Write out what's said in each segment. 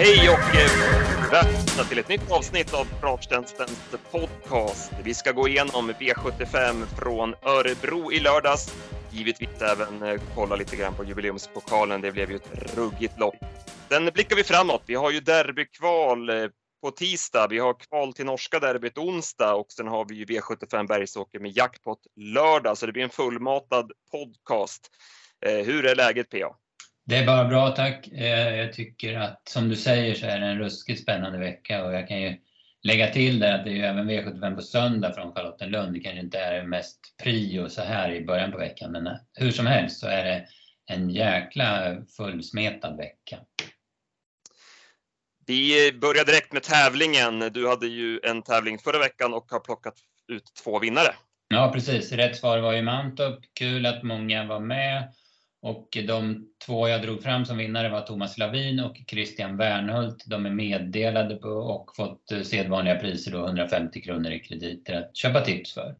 Hej och eh, välkomna till ett nytt avsnitt av Travtjänstens podcast. Vi ska gå igenom V75 från Örebro i lördags. Givetvis även eh, kolla lite grann på jubileumspokalen. Det blev ju ett ruggigt lopp. Sen blickar vi framåt. Vi har ju derbykval eh, på tisdag. Vi har kval till norska derbyt onsdag och sen har vi ju V75 Bergsåker med jackpot lördag, så det blir en fullmatad podcast. Hur är läget PA? Det är bara bra tack. Eh, jag tycker att som du säger så är det en ruskigt spännande vecka och jag kan ju lägga till där att det är ju även V75 på söndag från Charlottenlund. Det kanske inte är mest prio så här i början på veckan men hur som helst så är det en jäkla fullsmetad vecka. Vi börjar direkt med tävlingen. Du hade ju en tävling förra veckan och har plockat ut två vinnare. Ja precis, rätt svar var ju Mantorp. Kul att många var med. Och de två jag drog fram som vinnare var Thomas Lavin och Christian Wernhult. De är meddelade på och fått eh, sedvanliga priser, då 150 kronor i krediter att köpa tips för.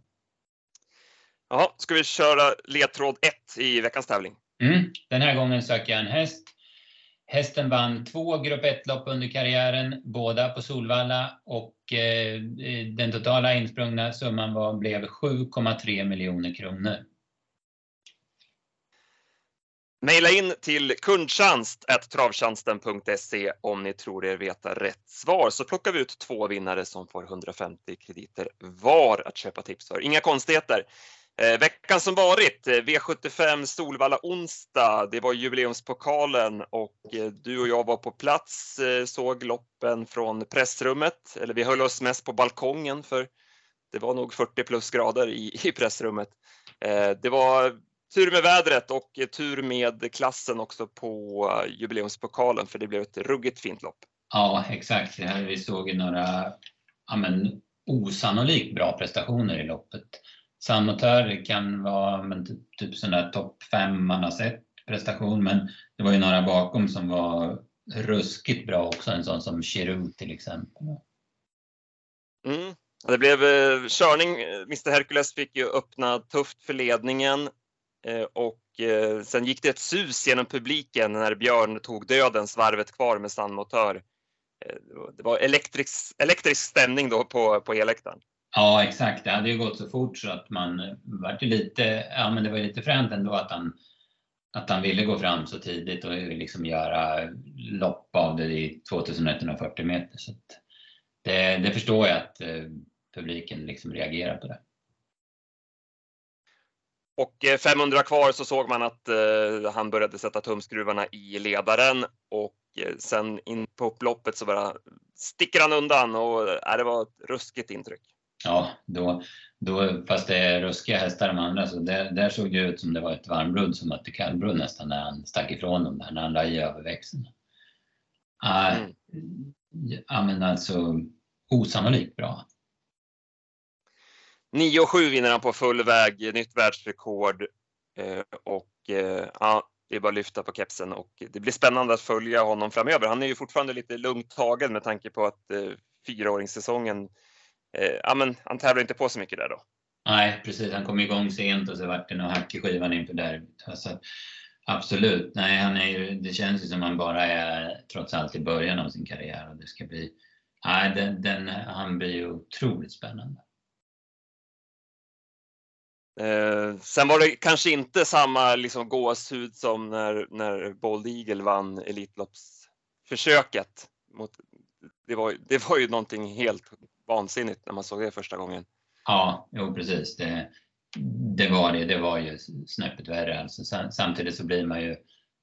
Ja, ska vi köra ledtråd 1 i veckans tävling? Mm. Den här gången söker jag en häst. Hästen vann två grupp 1-lopp under karriären, båda på Solvalla och eh, den totala insprungna summan var, blev 7,3 miljoner kronor. Maila in till kundtjänst.travtjänsten.se om ni tror er veta rätt svar så plockar vi ut två vinnare som får 150 krediter var att köpa tips för. Inga konstigheter. Eh, veckan som varit, eh, V75 Solvalla onsdag, det var jubileumspokalen och eh, du och jag var på plats, eh, såg loppen från pressrummet, eller vi höll oss mest på balkongen för det var nog 40 plus grader i, i pressrummet. Eh, det var tur med vädret och tur med klassen också på eh, jubileumspokalen för det blev ett ruggigt fint lopp. Ja, exakt. Vi såg några ja, men, osannolikt bra prestationer i loppet. Samotör kan vara men, typ, sån där topp fem man har sett prestation, men det var ju några bakom som var ruskigt bra också. En sån som Giroud till exempel. Mm. Det blev eh, körning. Mr Hercules fick ju öppna tufft för ledningen Eh, och eh, sen gick det ett sus genom publiken när Björn tog dödens varvet kvar med sandmotör. Eh, det var elektrisk, elektrisk stämning då på, på elläktaren. Ja, exakt. Det hade ju gått så fort så att man vart lite, ja men det var lite fränt ändå att han, att han ville gå fram så tidigt och liksom göra lopp av det i 2140 meter. Så det, det förstår jag att publiken liksom reagerar på det. Och 500 eh, kvar så såg man att eh, han började sätta tumskruvarna i ledaren och eh, sen in på upploppet så bara sticker han undan och eh, det var ett ruskigt intryck. Ja, då, då, fast det är ruskiga hästar de andra, så där, där såg det ut som det var ett varmblod som mötte kallblod nästan när han stack ifrån dem där, när han la i överväxeln. Uh, mm. Ja, men alltså osannolikt bra. 9,7 vinner han på full väg, nytt världsrekord eh, och eh, ja, det är bara att lyfta på kepsen och det blir spännande att följa honom framöver. Han är ju fortfarande lite lugnt tagen med tanke på att eh, fyraåringssäsongen, eh, ja men han tävlar inte på så mycket där då. Nej precis, han kom igång sent och så vart det nog hack i skivan inför derbyt. Alltså, absolut, nej han är ju, det känns ju som han bara är trots allt i början av sin karriär och det ska bli, nej den, den han blir ju otroligt spännande. Eh, sen var det kanske inte samma liksom, gåshud som när, när Bold Eagle vann Elitloppsförsöket. Mot, det, var, det var ju någonting helt vansinnigt när man såg det första gången. Ja, jo precis. Det, det var det. Det var ju snäppet värre. Alltså, samtidigt så blir man ju,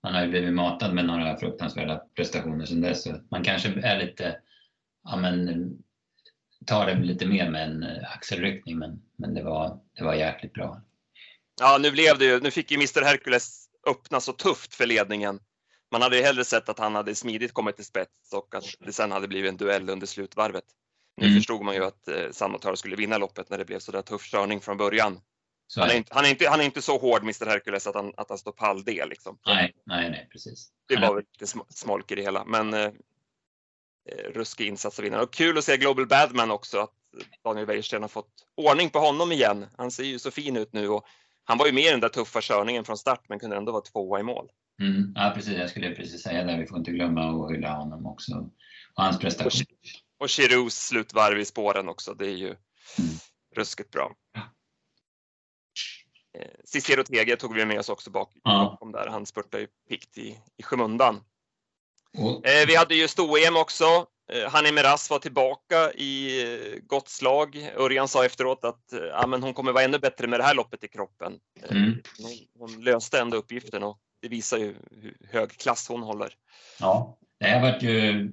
man har ju blivit matad med några fruktansvärda prestationer sedan dess. Så man kanske är lite, ja men tar det lite mer med en axelryckning men, men det, var, det var jäkligt bra. Ja, nu blev det ju, nu fick ju Mr Hercules öppna så tufft för ledningen. Man hade ju hellre sett att han hade smidigt kommit till spets och att det sen hade blivit en duell under slutvarvet. Nu mm. förstod man ju att eh, Sandmotör skulle vinna loppet när det blev så där tuff körning från början. Han är, inte, han, är inte, han är inte så hård, Mr Hercules, att han, att han står pall det. Liksom. Nej, nej, nej, precis. Det var väl lite smolk i det hela, men eh, eh, ruskig insats av vinnaren. Och kul att se Global Badman också, att Daniel Wäjersten har fått ordning på honom igen. Han ser ju så fin ut nu och han var ju med i den där tuffa körningen från start men kunde ändå vara tvåa i mål. Mm, ja, precis. Jag skulle precis säga det. Vi får inte glömma att hylla honom också. Och hans prestation. Och Chirus slutvarv i spåren också. Det är ju mm. ruskigt bra. Ja. Eh, Cicero Tege tog vi med oss också bak, ja. bakom där. Han spurtade ju pikt i, i skymundan. Eh, vi hade ju sto-EM också. Eh, Hanni Meras var tillbaka i eh, gott slag. Örjan sa efteråt att ja, men hon kommer vara ännu bättre med det här loppet i kroppen. Mm. Hon, hon, löste ändå uppgiften och det visar ju hur hög klass hon håller. Ja, det här var ju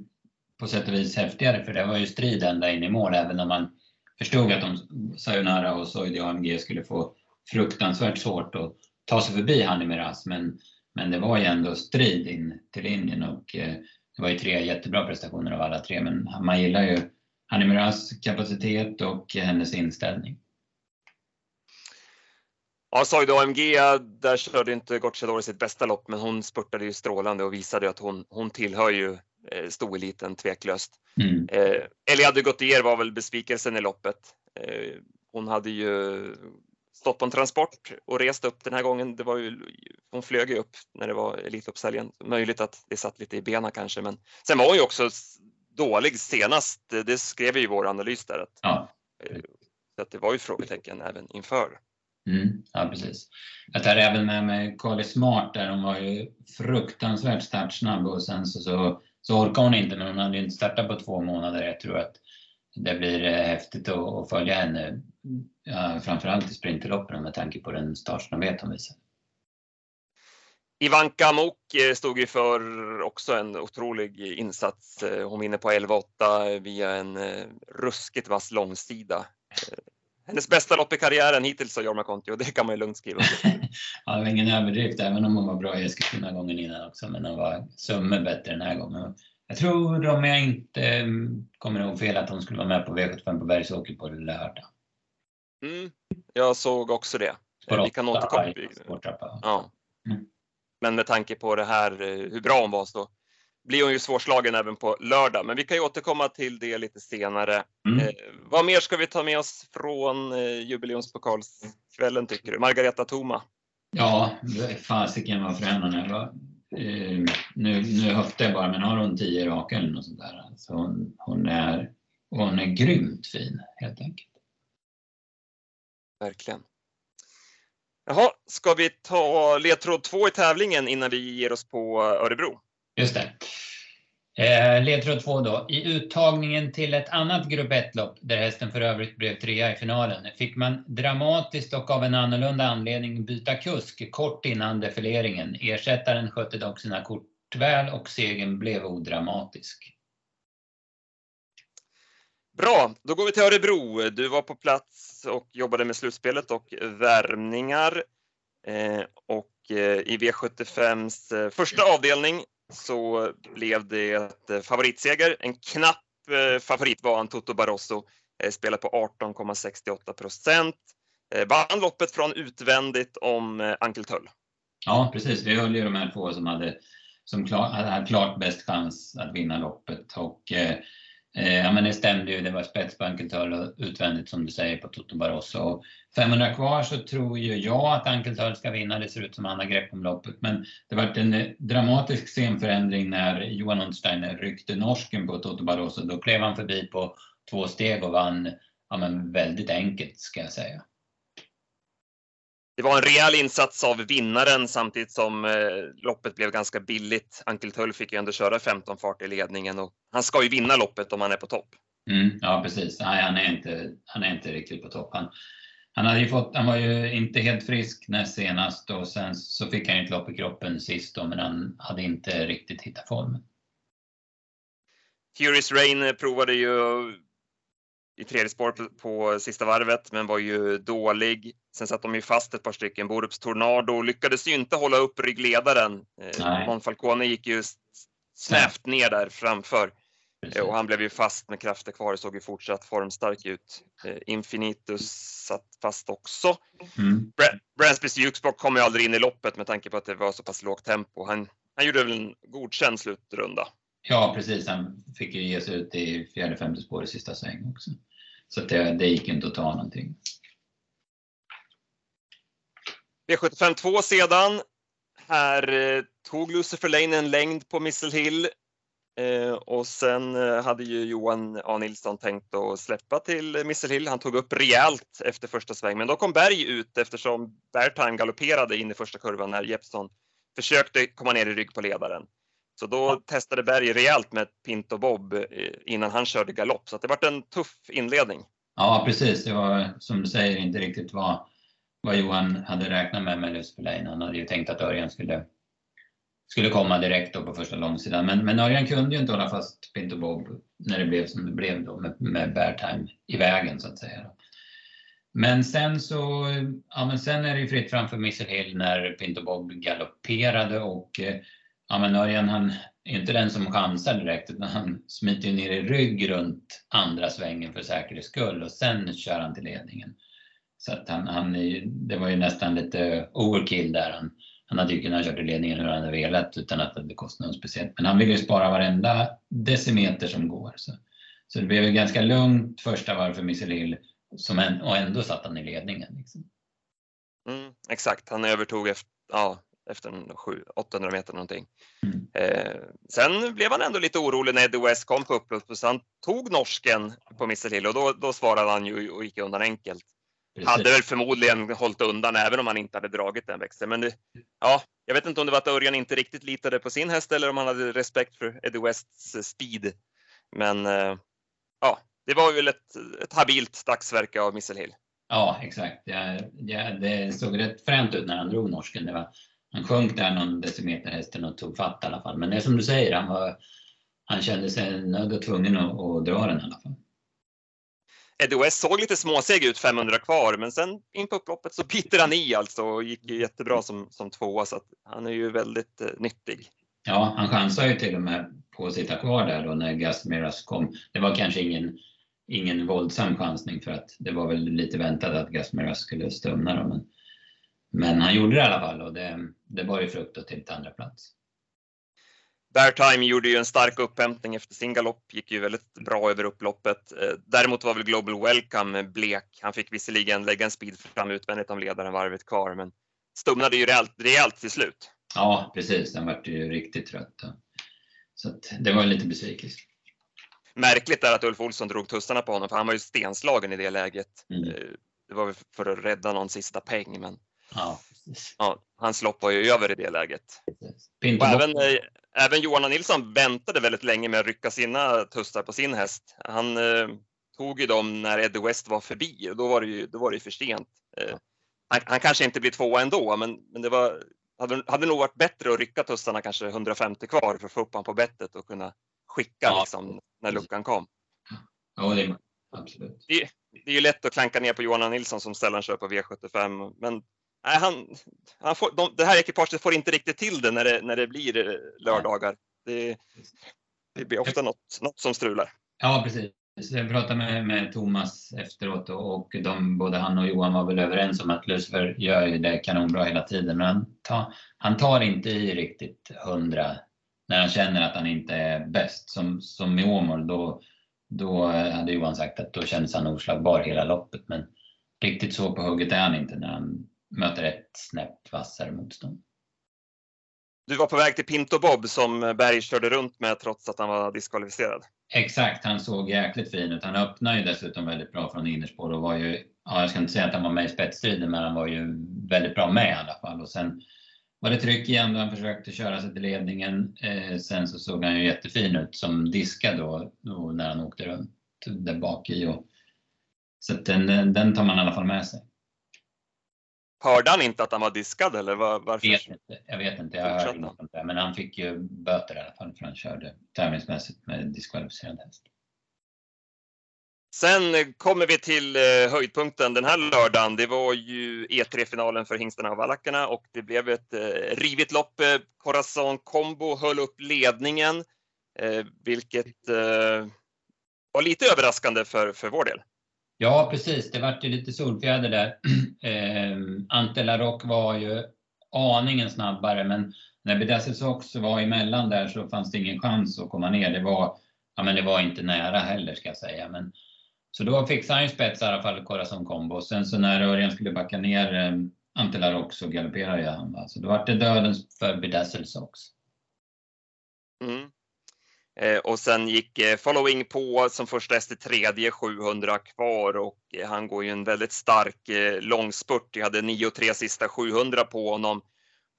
på sätt och vis häftigare för det var ju strid ända in i mål även om man förstod att de Sayonara och Soidi AMG skulle få fruktansvärt svårt att ta sig förbi Hanni Meras men, men det var ju ändå strid in till linjen och det var ju tre jättebra prestationer av alla tre, men man gillar ju Hanni Miras kapacitet och hennes inställning. Ja, Soido AMG, där körde inte Gocciadori sitt bästa lopp, men hon spurtade ju strålande och visade att hon, hon tillhör ju eh, stoeliten tveklöst. Mm. Eh, Eliade Gautier var väl besvikelsen i loppet. Eh, hon hade ju stått på en transport och rest upp den här gången. Det var ju, hon flög ju upp när det var Elitloppshelgen. Möjligt att det satt lite i benen kanske, men sen var hon ju också dålig senast. Det skrev i vår analys där. Att, ja. Eh, så att det var ju frågetecken även inför. Mm, ja, precis. Jag tar även med mig Carly Smart där. Hon var ju fruktansvärt startsnabb och sen så, så, så orkade hon inte, men hon hade ju inte startat på två månader. Jag tror att det blir eh, häftigt att, följa henne ja, framförallt i sprinterloppen med tanke på den startsnabbhet hon visar. Ivanka Mok eh, stod ju för också en otrolig insats. Eh, hon vinner på 11,8 via en eh, ruskigt vass långsida. Hennes bästa lopp i karriären hittills sa Jorma Kontio, det kan man ju lugnt skriva Ja, det var ingen överdrift, även om hon var bra i Eskilstuna gången innan också, men hon var summe bättre den här gången. Jag tror, om jag inte mm, kommer ihåg fel, att hon skulle vara med på V75 på Bergsåker på lördag. Mm, jag såg också det. Spår Vi kan återkomma. Ja. Mm. Men med tanke på det här, eh, hur bra hon var så blir hon ju svårslagen även på lördag. Men vi kan ju återkomma till det lite senare. Mm. Eh, vad mer ska vi ta med oss från eh, jubileumspokalskvällen tycker du? Margareta Thoma? Ja, fasiken vad. Eh, nu, nu höftar jag bara, men har hon tio raka eller något sånt där? Alltså hon, hon, är, hon är grymt fin helt enkelt. Verkligen. Jaha, ska vi ta ledtråd två i tävlingen innan vi ger oss på Örebro? Just det. Eh, ledtråd två då. I uttagningen till ett annat grupp 1-lopp, där hästen för övrigt blev trea i finalen, fick man dramatiskt och av en annorlunda anledning byta kusk kort innan defileringen. Ersättaren skötte dock sina kort väl och segern blev odramatisk. Bra, då går vi till Örebro. Du var på plats och jobbade med slutspelet och värmningar. Eh, och eh, i V75s eh, första avdelning så blev det ett eh, favoritseger. En knapp eh, favorit var Toto Barroso, eh, spelar på 18,68 procent. Vann loppet från utvändigt om Ankel Tull. Ja, precis. Vi höll ju de här två som hade, som klar, hade klart bäst chans att vinna loppet. Och, Eh, Eh, ja men det stämde ju, det var spets på Ankeltöl utvändigt som du säger på Toto Barroso. 500 kvar så tror ju jag att Ankeltöl ska vinna, det ser ut som han har grepp om loppet. Men det var en eh, dramatisk scenförändring när Johan Untersteiner ryckte norsken på Toto Barroso. Då klev han förbi på två steg och vann ja, men väldigt enkelt ska jag säga. Det var en rejäl insats av vinnaren samtidigt som eh, loppet blev ganska billigt. Ankel Tull fick ju ändå köra 15 fart i ledningen och han ska ju vinna loppet om han är på topp. Mm, ja precis, Nej, han, är inte, han är inte riktigt på topp. Han, han, hade ju fått, han var ju inte helt frisk näst senast och sen så fick han ett lopp i kroppen sist då, men han hade inte riktigt hittat formen. Furious Rain provade ju i tredje spår på, på sista varvet, men var ju dålig. Sen satt de ju fast ett par stycken. Borups Tornado lyckades ju inte hålla upp ryggledaren. Eh, Monfalcone gick ju snävt ner där framför. Precis. Och han blev ju fast med krafter kvar och såg ju fortsatt formstark ut. Eh, Infinitus satt fast också. Mm. Bransbys Jukesbock kom ju aldrig in i loppet med tanke på att det var så pass lågt tempo. Han, han gjorde väl en godkänd slutrunda. Ja, precis. Han fick ju ge sig ut i fjärde, femte spår i sista sväng också. Så det, det gick inte att ta någonting. V75 2 sedan. Här eh, tog Lucifer Lane en längd på Missile Hill eh, och sen eh, hade ju Johan A Nilsson tänkt att släppa till Missile Hill. Han tog upp rejält efter första sväng, men då kom Berg ut eftersom Beartime galopperade in i första kurvan när Jeppson försökte komma ner i rygg på ledaren. Så då ja. testade Berg rejält med Pinto Bob innan han körde galopp, så det var en tuff inledning. Ja, precis. Det var som du säger inte riktigt vad, vad Johan hade räknat med med Lane. Han hade ju tänkt att Örjan skulle, skulle komma direkt då på första långsidan. Men, men Örjan kunde ju inte hålla fast Pinto Bob när det blev som det blev då med, med Bear Time i vägen så att säga. Men sen så, ja men sen är det ju fritt framför Missile Hill när Pinto Bob galopperade och ja men Örjan han är inte den som chansar direkt utan han smiter ner i rygg runt andra svängen för säkerhets skull och sen kör han till ledningen. Så att han, han det var ju nästan lite overkill där. Han, han hade ju kunnat köra till ledningen hur han hade velat utan att det kostade något speciellt. Men han ville ju spara varenda decimeter som går. Så, så det blev ju ganska lugnt första varv för Misselil och ändå satt han i ledningen. Liksom. Mm, exakt, han övertog efter, ja, efter 800 meter någonting. Mm. Eh, sen blev han ändå lite orolig när Eddie West kom på upploppet så han tog norsken på Missile Hill och då, då svarade han ju och gick undan enkelt. Precis. Hade väl förmodligen hållit undan även om han inte hade dragit den växeln. Men det, ja, jag vet inte om det var att Örjan inte riktigt litade på sin häst eller om han hade respekt för Eddie Wests speed. Men eh, ja, det var väl ett, ett habilt dagsverke av Missile Hill. Ja, exakt. Ja, ja, det såg rätt fränt ut när han drog norsken. Det var, han sjönk där någon decimeter hästen och tog fatt i alla fall. Men det är som du säger, han, var, han kände sig nödd och tvungen att, att dra den i alla fall. Eddie West såg lite småseg ut 500 kvar, men sen in på upploppet så biter han i alltså och gick jättebra som, som tvåa så han är ju väldigt eh, nyttig. Ja, han chansade ju till och med på att sitta kvar där då när Gus Miras kom. Det var kanske ingen, ingen våldsam chansning för att det var väl lite väntat att Gus Miras skulle stumna då, men, men han gjorde det i alla fall och det, det var ju frukt till andra plats. Beartime gjorde ju en stark upphämtning efter sin galopp, gick ju väldigt bra över upploppet. Eh, däremot var väl Global Welcome blek. Han fick visserligen lägga en speed fram utvändigt om ledaren varvet kvar, men stumnade ju rejält, rejält till slut. Ja, precis. Den vart ju riktigt trött. Så det var lite besvikelse. Märkligt är att Ulf Olsson drog tussarna på honom, för han var ju stenslagen i det läget. Mm. Eh, det var väl för att rädda någon sista peng, men ja, ja, hans lopp var ju över i det läget. Och även, eh, även Johan Nilsson väntade väldigt länge med att rycka sina tussar på sin häst. Han eh, tog ju dem när Eddie West var förbi och då var det ju, då var det för sent. Eh, han, han, kanske inte blir tvåa ändå, men, men det var, hade, hade nog varit bättre att rycka tussarna kanske 150 kvar för att få upp honom på bettet och kunna skicka ja. liksom, när luckan kom. Ja, det är absolut. Det, det är ju lätt att klanka ner på Johan Nilsson som sällan kör på V75, men nej, han, han får, de, det här ekipaget får inte riktigt till det när det, när det blir eh, lördagar. Det, det blir ofta något, något som strular. Ja, precis. Jag pratade med, med Thomas efteråt och de, både han och Johan var väl överens om att Lucifer gör ju det kanonbra hela tiden. Men han tar, han tar inte i riktigt hundra när han känner att han inte är bäst. Som, som i Åmål, då, då hade Johan sagt att då kändes han oslagbar hela loppet. Men riktigt så på hugget är han inte när han möter ett snäpp vassare motstånd. Du var på väg till Pinto Bob som Berg körde runt med trots att han var diskvalificerad. Exakt, han såg jäkligt fin ut. Han öppnade ju dessutom väldigt bra från innerspår och var ju, ja, jag ska inte säga att han var med i spetsstriden, men han var ju väldigt bra med i alla fall. Och sen var det tryck igen då han försökte köra sig till ledningen. Eh, sen så såg han ju jättefin ut som diskad då, då när han åkte runt där bak i. Och, så den, den tar man i alla fall med sig. Hörde han inte att han var diskad eller var, varför? Jag vet inte, jag vet inte, jag hörde inte men han fick ju böter i alla fall för han körde tävlingsmässigt med diskvalificerad häst. Sen kommer vi till eh, höjdpunkten den här lördagen. Det var ju E3-finalen för hingstarna och valackerna och det blev ett eh, rivigt lopp. Corazon Combo höll upp ledningen, eh, vilket var lite överraskande för, för vår del. Ja, precis. Det vart ju lite solfjäder där. Eh, Ante Larocque var ju aningen snabbare, men när Bedesses också var emellan där så fanns det ingen chans att komma ner. Det var, ja, men det var inte nära heller ska jag säga. Men, så då fixade han ju spets i alla fall, Corazon Combo. Sen så när Örjan skulle backa ner eh, Antela Rock så galopperade han. Va? Så då vart det dödens för Bedazzle Sox. Mm. Eh, och sen gick eh, Following på som första häst i tredje, 700 kvar och eh, han går ju en väldigt stark eh, långspurt. Jag hade 9-3 sista 700 på honom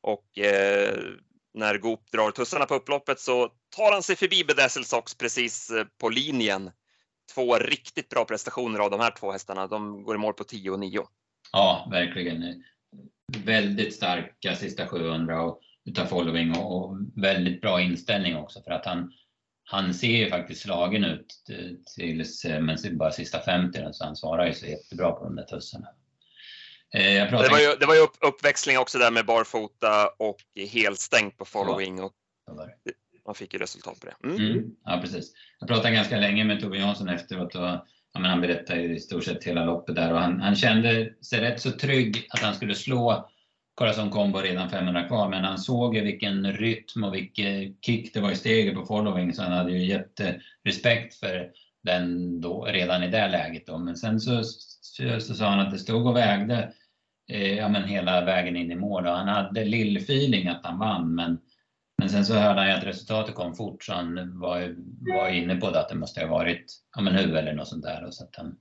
och eh, när Goop drar tussarna på upploppet så tar han sig förbi Bedazzle Sox precis på linjen. Två riktigt bra prestationer av de här två hästarna. De går i mål på 10 och 9. Ja, verkligen. Väldigt starka sista 700 och, utav following och, och, väldigt bra inställning också för att han, han ser ju faktiskt slagen ut tills men bara sista 50 så han svarar ju så jättebra på de där tussarna. Eh, det, var ju, det var ju upp, uppväxling också där med barfota och helstängt på following. Och man fick ju resultat på det. Mm. Mm, ja, precis. Jag pratade ganska länge med Tove Jansson efteråt och ja, han berättade i stort sett hela loppet där och han, han kände sig rätt så trygg att han skulle slå Corazon Combo redan 500 kvar, men han såg ju vilken rytm och vilken kick det var i steget på following, så han hade ju jätterespekt för den då, redan i det läget. Då. Men sen så, så, så sa han att det stod och vägde eh, ja, men hela vägen in i mål och han hade lill-feeling att han vann, men men sen så hörde han ju att resultatet kom fort så han var, var inne på det att det måste ha varit ja, men huvud eller något sånt där. Och så att han,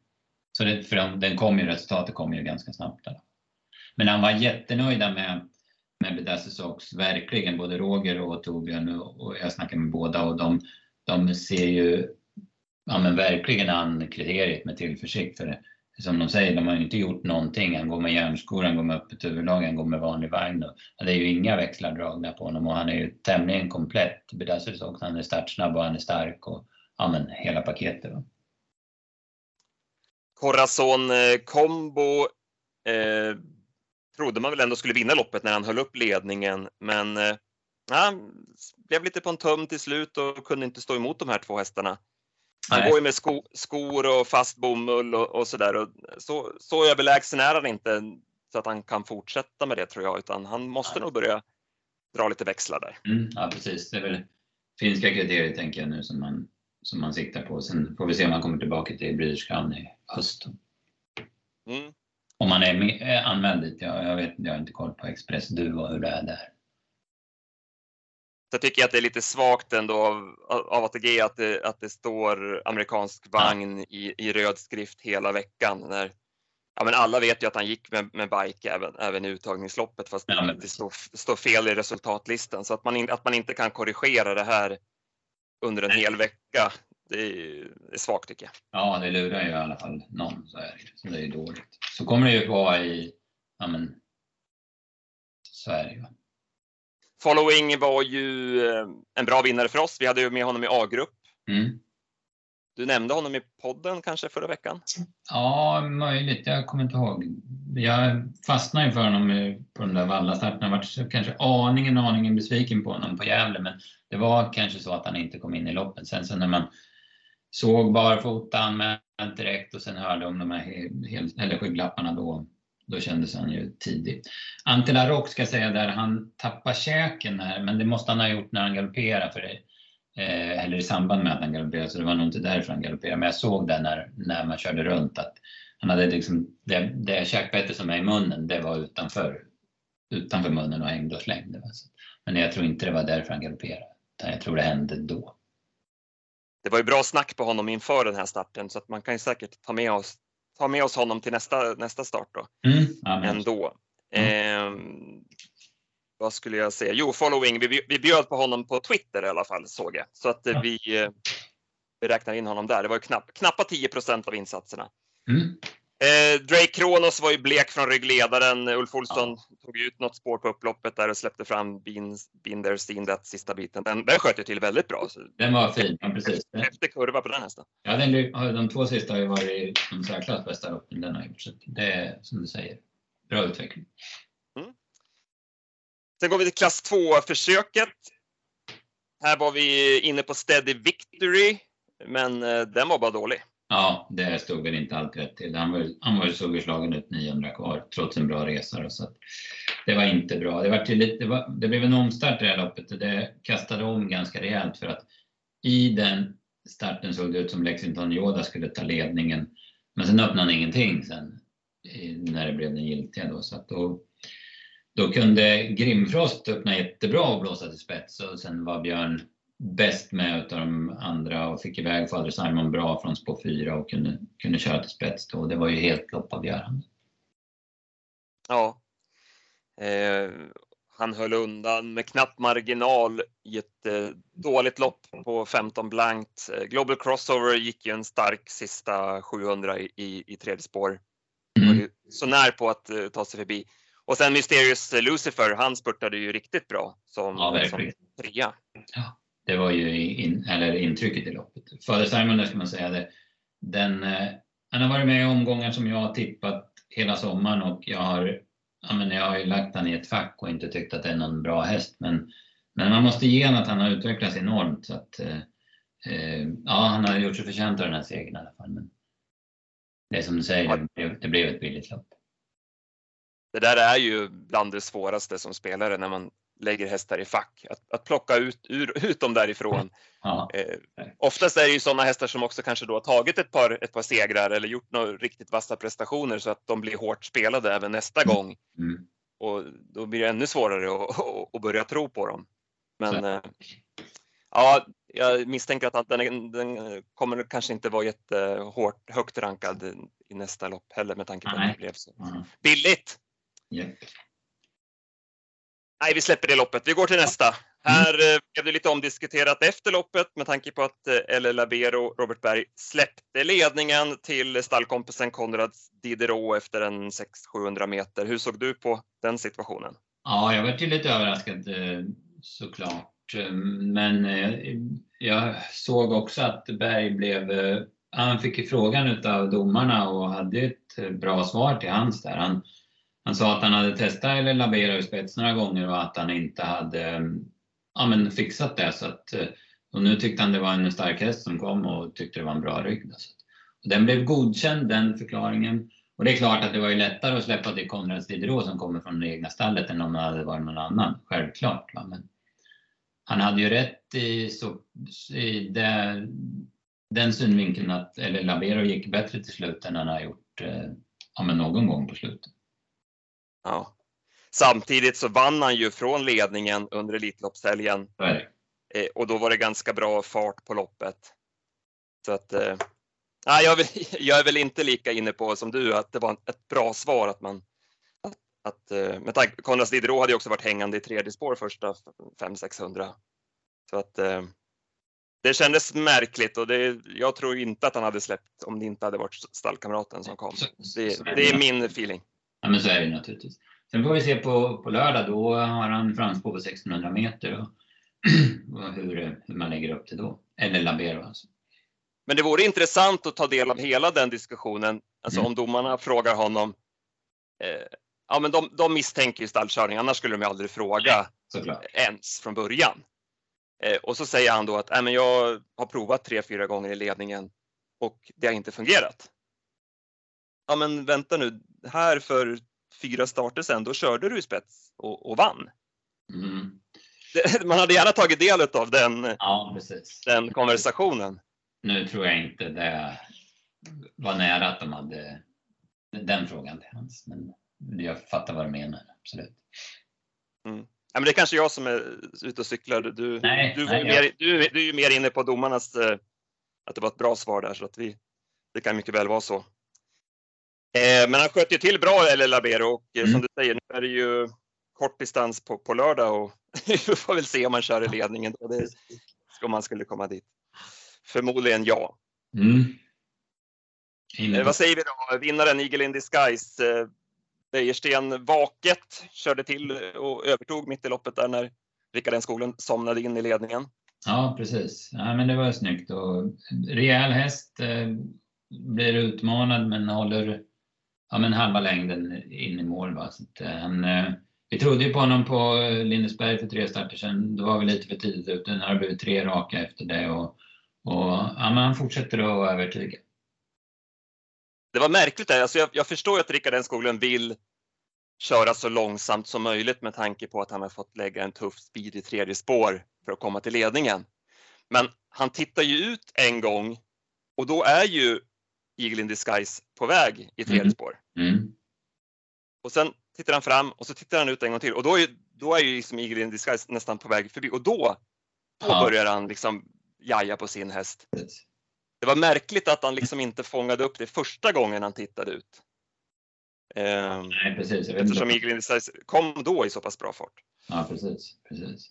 så det, för den kom ju, resultatet kom ju ganska snabbt. Där. Men han var jättenöjda med, med Bedazzle Sox, verkligen. Både Roger och Torbjörn och, och jag snackade med båda och de, de ser ju ja, men verkligen an kriteriet med tillförsikt. För det, som de säger, de har ju inte gjort någonting. Han går med järnskor, han går med öppet huvudlag, han går med vanlig vagn. Och det är ju inga växlar dragna på honom och han är ju tämligen komplett. Bedazzles också, han är startsnabb och han är stark och ja, men hela paketet. Då. Corazon eh, Combo eh, trodde man väl ändå skulle vinna loppet när han höll upp ledningen, men eh, han blev lite på en tum till slut och kunde inte stå emot de här två hästarna. Han Nej. går ju med sko, skor och fast bomull och, och sådär. Så, så överlägsen är han inte så att han kan fortsätta med det tror jag, utan han måste Nej. nog börja dra lite växlar där. Mm, ja precis, det är väl finska kriterier tänker jag nu som man, som man siktar på. Sen får vi se om han kommer tillbaka till British Crown i höst. Mm. Om han är med, anmäld dit. Jag, jag, vet, jag har inte koll på Express Duo hur det är där. Så jag tycker att det är lite svagt ändå av, av ATG att det, att det står amerikansk vagn i, i röd skrift hela veckan. När, ja, men alla vet ju att han gick med, med bike även, även i uttagningsloppet fast ja, men... det står, står, fel i resultatlistan. Så att man, att man inte kan korrigera det här under en Nej. hel vecka, det är, det är svagt tycker jag. Ja, det lurar ju i alla fall någon, så är det, så det är dåligt. Så kommer det ju vara i, ja men, ju. Following var ju eh, en bra vinnare för oss. Vi hade ju med honom i A-grupp. Mm. Du nämnde honom i podden kanske förra veckan? Ja, möjligt. Jag kommer inte ihåg. Jag fastnade ju för honom på den där vallastarten. Jag var kanske aningen, aningen besviken på honom på Gävle, men det var kanske så att han inte kom in i loppet. Sen så när man såg barfotan men direkt och sen hörde om de här hel, eller skygglapparna då, då kändes han ju tidig. Ante Rock ska säga där, han tappar käken här, men det måste han ha gjort när han galopperar för det. Eh, eller i samband med att han galopperade, så det var nog inte därför han galopperade. Men jag såg det när, när man körde runt att han hade liksom, det, det käkbete som är i munnen, det var utanför, utanför munnen och hängde och slängde. Men jag tror inte det var därför han galopperade, utan jag tror det hände då. Det var ju bra snack på honom inför den här starten så att man kan ju säkert ta med oss ta med oss honom till nästa, nästa start då. Mm, ändå. Mm. Eh, vad skulle jag säga? Jo, following. Vi, vi bjöd på honom på Twitter i alla fall såg jag. Så att ja. vi, eh, vi räknar in honom där. Det var knapp, knappa 10% av insatserna. Mm. Eh, Drake Kronos var ju blek från ryggledaren. Ulf Olsson ja. tog ut något spår på upploppet där och släppte fram Binder Seen That sista biten. Den, den sköt ju till väldigt bra. Den var fin, ja, precis. Efter kurva på den hästen. Ja, den, de två sista har ju varit de särklass bästa loppen den har gjort. Så det är som du säger, bra utveckling. Mm. Sen går vi till klass 2-försöket. Här var vi inne på Steady Victory, men eh, den var bara dålig. Ja, det stod väl inte allt rätt till. Han var, han var ju sågslagen ut 900 kvar trots en bra resa. Så det var inte bra. Det, var till det, var, det blev en omstart i det här loppet och det kastade om ganska rejält för att i den starten såg det ut som Lexington Yoda skulle ta ledningen. Men sen öppnade han ingenting sen när det blev den giltiga. Då, så att då, då kunde Grimfrost öppna jättebra och blåsa till spets och sen var Björn bäst med utav de andra och fick iväg Fader Simon bra från spår 4 och kunde, kunde köra till spets då. Det var ju helt loppavgörande. Ja. Eh, han höll undan med knapp marginal i ett eh, dåligt lopp på 15 blankt. Eh, Global Crossover gick ju en stark sista 700 i, i, i tredje spår. Mm. Så när på att uh, ta sig förbi. Och sen Mysterious Lucifer, han spurtade ju riktigt bra som, ja, som trea. Ja, det var ju in, eller intrycket i loppet. Fader Simon, ska man säga det. Den, eh, han har varit med i omgångar som jag har tippat hela sommaren och jag har, ja, men jag har ju lagt han i ett fack och inte tyckt att det är någon bra häst. Men, men man måste ge honom att han har utvecklats enormt. Så att, eh, eh ja, han har gjort sig förtjänt av den här segern i alla fall. Men det är som du säger, det blev, det blev ett billigt lopp. Det där är ju bland det svåraste som spelare när man lägger hästar i fack. Att, att plocka ut, ur, ut dem därifrån. Ja. Eh, oftast är det ju sådana hästar som också kanske då har tagit ett par, ett par segrar eller gjort några riktigt vassa prestationer så att de blir hårt spelade även nästa mm. gång. Mm. Och då blir det ännu svårare att, att börja tro på dem. Men eh, ja, jag misstänker att den, den kommer kanske inte vara jättehårt högt rankad i nästa lopp heller med tanke på Nej. att det blev så mm. billigt. Yeah. Nej, vi släpper det loppet. Vi går till nästa. Mm. Här eh, blev det lite omdiskuterat efter loppet med tanke på att eh, L. Labero, Robert Berg, släppte ledningen till stallkompisen Konrad Diderot efter en 600-700 meter. Hur såg du på den situationen? Ja, jag var ju lite överraskad eh, såklart. Men jag såg också att Berg blev han fick frågan av domarna och hade ett bra svar till hans där. Han, han sa att han hade testat eller labera i spets några gånger och att han inte hade mm, ja, men fixat det. Så att, eh, och nu tyckte han det var en stark häst som kom och tyckte det var en bra rygg. Och den blev godkänd, den förklaringen. Och det är klart att det var ju lättare att släppa till Konrads Diderot som kommer från det egna stallet än om det hade varit någon annan, självklart. Va? Men han hade ju rätt i, så, i det, den synvinkeln att eller Labero gick bättre till slut än han har gjort eh, ja, men någon gång på slutet. Ja. Samtidigt så vann han ju från ledningen under Elitloppshelgen. Eh, och då var det ganska bra fart på loppet. Så att, eh, jag, jag, är väl inte lika inne på som du att det var ett bra svar att man att, eh, med tanke Konrad Diderot hade ju också varit hängande i tredje spår första 500-600. Så att eh, det kändes märkligt och det, jag tror inte att han hade släppt om det inte hade varit stallkamraten som kom. Det, det är min feeling. Ja, men så är det naturligtvis. Sen får vi se på, på lördag, då har han framspår på 1600 meter och, och hur, hur man lägger upp det då. Eller Labero alltså. Men det vore intressant att ta del av hela den diskussionen, alltså mm. om domarna frågar honom. Eh, ja, men de, de misstänker ju stallkörning, annars skulle de ju aldrig fråga Såklart. ens från början. Eh, och så säger han då att äh, men jag har provat tre, fyra gånger i ledningen och det har inte fungerat. Ja, men vänta nu, här för fyra starter sen, då körde du i spets och, och vann. Mm. man hade gärna tagit del av den, ja, den konversationen. Nu tror jag inte det var nära att de hade den frågan till hans, men jag fattar vad du menar, absolut. Mm. Ja, men det är kanske jag som är ute och cyklar. Du, nej, du, nej, mer, du, du är ju mer inne på domarnas, eh, att det var ett bra svar där, så att vi, det kan mycket väl vara så. Eh, men han sköt ju till bra, eller Labero, och eh, mm. som du säger, nu är det ju kort distans på, på lördag och vi får väl se om man kör i ledningen då. Det, om man skulle komma dit. Förmodligen ja. Mm. Eh, vad säger vi då? Vinnaren Eagle in Disguise. Eh, Bejersten vaket körde till och övertog mitt i loppet där när Rickard N Skoglund somnade in i ledningen. Ja, precis. Ja, men det var snyggt och rejäl häst. Eh, blir utmanad men håller ja, men halva längden in i mål. Va? Så att, eh, han, eh, vi trodde ju på honom på eh, Lindesberg för tre starter sedan. Då var vi lite för tidigt ute. Nu har det blivit tre raka efter det och, och ja, men han fortsätter att övertyga. Det var märkligt där. Alltså jag, jag förstår att Rickard N Skoglund vill köra så långsamt som möjligt med tanke på att han har fått lägga en tuff speed i tredje spår för att komma till ledningen. Men han tittar ju ut en gång och då är ju Eagle in Disguise på väg i tredje mm. spår. Mm. Och sen tittar han fram och så tittar han ut en gång till och då är, då är ju liksom Eagle in Disguise nästan på väg förbi och då, då Ja. börjar han liksom jaja på sin häst. Det var märkligt att han liksom inte fångade upp det första gången han tittade ut. Ehm, Nej, precis. Eftersom. Eagle in Disguise kom då i så pass bra fart. Ja, precis. precis.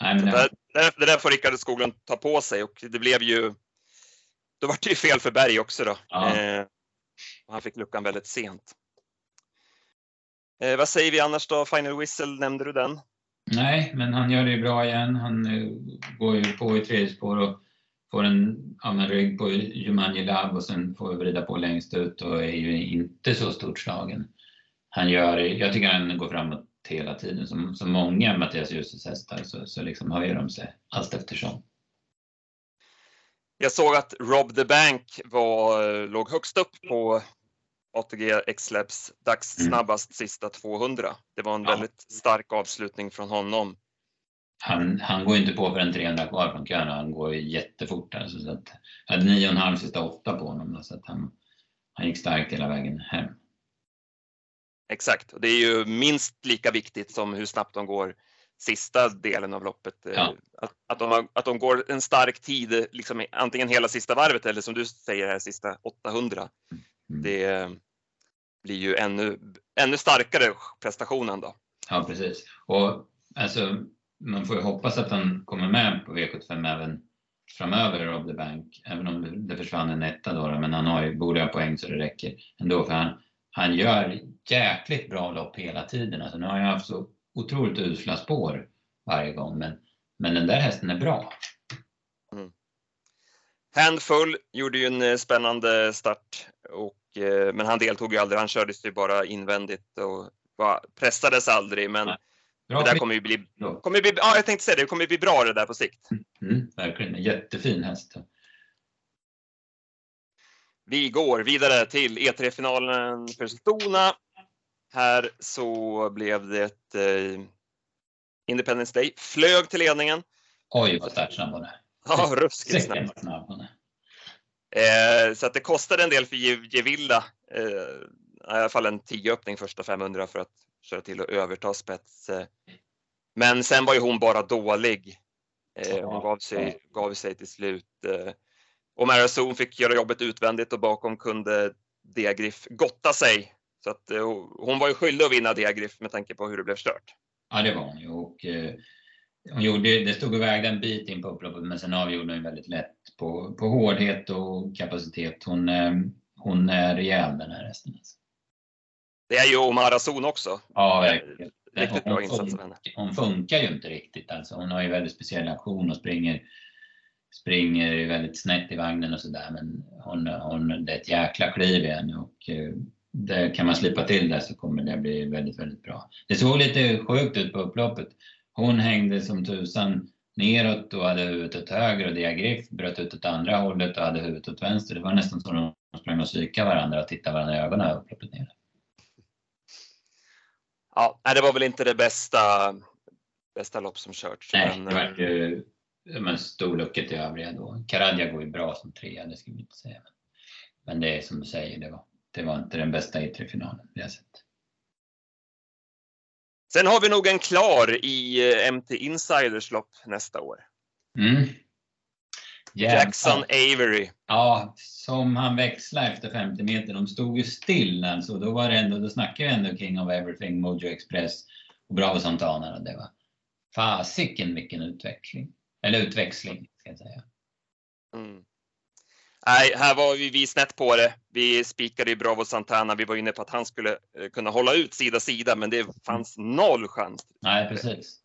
Nej, men Det det, där, det där får Rickard Skoglund ta på sig och det blev ju då var det ju fel för Berg också då. Ja. Eh, han fick luckan väldigt sent. Eh, vad säger vi annars då? Final Whistle, nämnde du den? nej, men han gör det ju bra igen. Han eh, går ju på i tredje spår och får en men rygg på Jumanji Love och sen får vrida på längst ut och är ju inte så stort slagen. Han gör, jag tycker han går framåt hela tiden. Som, som många Mattias Djurses hästar så, så liksom höjer de sig allt eftersom. Jag såg att Rob the Bank var, låg högst upp på ATG X-Labs dags Mm. snabbast sista 200. Det var en Ja. väldigt stark avslutning från honom. Han, han går inte på förrän 300 kvar från kön han går jättefort. Alltså, så att, jag hade 9,5 sista åtta på honom då, så att han, han gick starkt hela vägen hem. Exakt, och det är ju minst lika viktigt som hur snabbt de går sista delen av loppet. Eh, Ja. Att, att, de, har- att de går en stark tid, liksom, antingen hela sista varvet eller som du säger här sista 800. Mm. Det eh, blir ju ännu, ännu starkare prestationen då. Ja, precis. Och alltså, man får ju hoppas att han kommer med på V75 även framöver, Rob the Bank. Även om det, försvann en etta då, men han har ju, borde ha poäng så det räcker ändå. För han, han gör jäkligt bra lopp hela tiden. Alltså, nu har jag haft så otroligt usla spår varje gång, men, men den där hästen är bra. Handfull gjorde ju en eh, spännande start, och, eh, men han deltog ju aldrig. Han kördes ju bara invändigt och var, pressades aldrig. Men Nej. Bra det där kommer ju bli, kommer bli, ja, jag tänkte säga det, det kommer bli bra det där på sikt. Mm, verkligen, en jättefin häst. Vi går vidare till E3-finalen för Stona. Här så blev det eh, Independence Day. Flög till ledningen. Oj, vad startsnabb hon är. Ja, ruskigt snabb. Eh, så att det kostade en del för Ge- Gevilla. Eh, I alla fall en 10-öppning första 500 för att köra till och överta spets. Eh, men sen var ju hon bara dålig. Eh, hon gav sig, gav sig till slut. Eh, och Marazon fick göra jobbet utvändigt och bakom kunde Deagriff gotta sig. Så att eh, hon var ju skyldig att vinna Deagriff med tanke på hur det blev stört. Ja, det var hon ju. Och, eh, hon gjorde, det stod och vägde en bit in på upploppet, men sen avgjorde hon väldigt lätt på, på hårdhet och kapacitet. Hon, eh, hon är rejäl den här hästen. Alltså. Det är ju Omar Zon också. Ja, verkligen. Riktigt bra Hon- insats av henne. Hon funkar ju inte riktigt. Alltså. Hon har ju väldigt speciell aktion och springer, springer väldigt snett i vagnen och sådär. Men hon, hon, det är ett jäkla kliv i henne och det, kan man slipa till det så kommer det bli väldigt, väldigt bra. Det såg lite sjukt ut på upploppet. Hon hängde som tusan neråt och hade huvudet åt höger och Diagriff bröt ut åt andra hållet och hade huvudet åt vänster. Det var nästan som de sprang och psykade varandra och tittade varandra i ögonen upploppet ner. Ja, det var väl inte det bästa, bästa lopp som körts. Nej, men, det var ju men storlucket i övriga då. Karadja går ju bra som trea, det ska vi inte säga. Men det är som du säger, det var, det var inte den bästa E3-finalen vi har sett. Sen har vi nog en klar i eh, MT Insiders lopp nästa år. Mm. Jackson Avery. Ja, som han växlade efter 50 meter. De stod ju still alltså. Då var det ändå, då snackade vi ändå King of Everything, Mojo Express och Bravo Santana. och Det var fasiken vilken utveckling. Eller utväxling, ska jag säga. Mm. Nej, här var vi, vi snett på det. Vi spikade ju Bravo Santana. Vi var inne på att han skulle eh, kunna hålla ut sida sida, men det fanns noll chans. Nej, precis.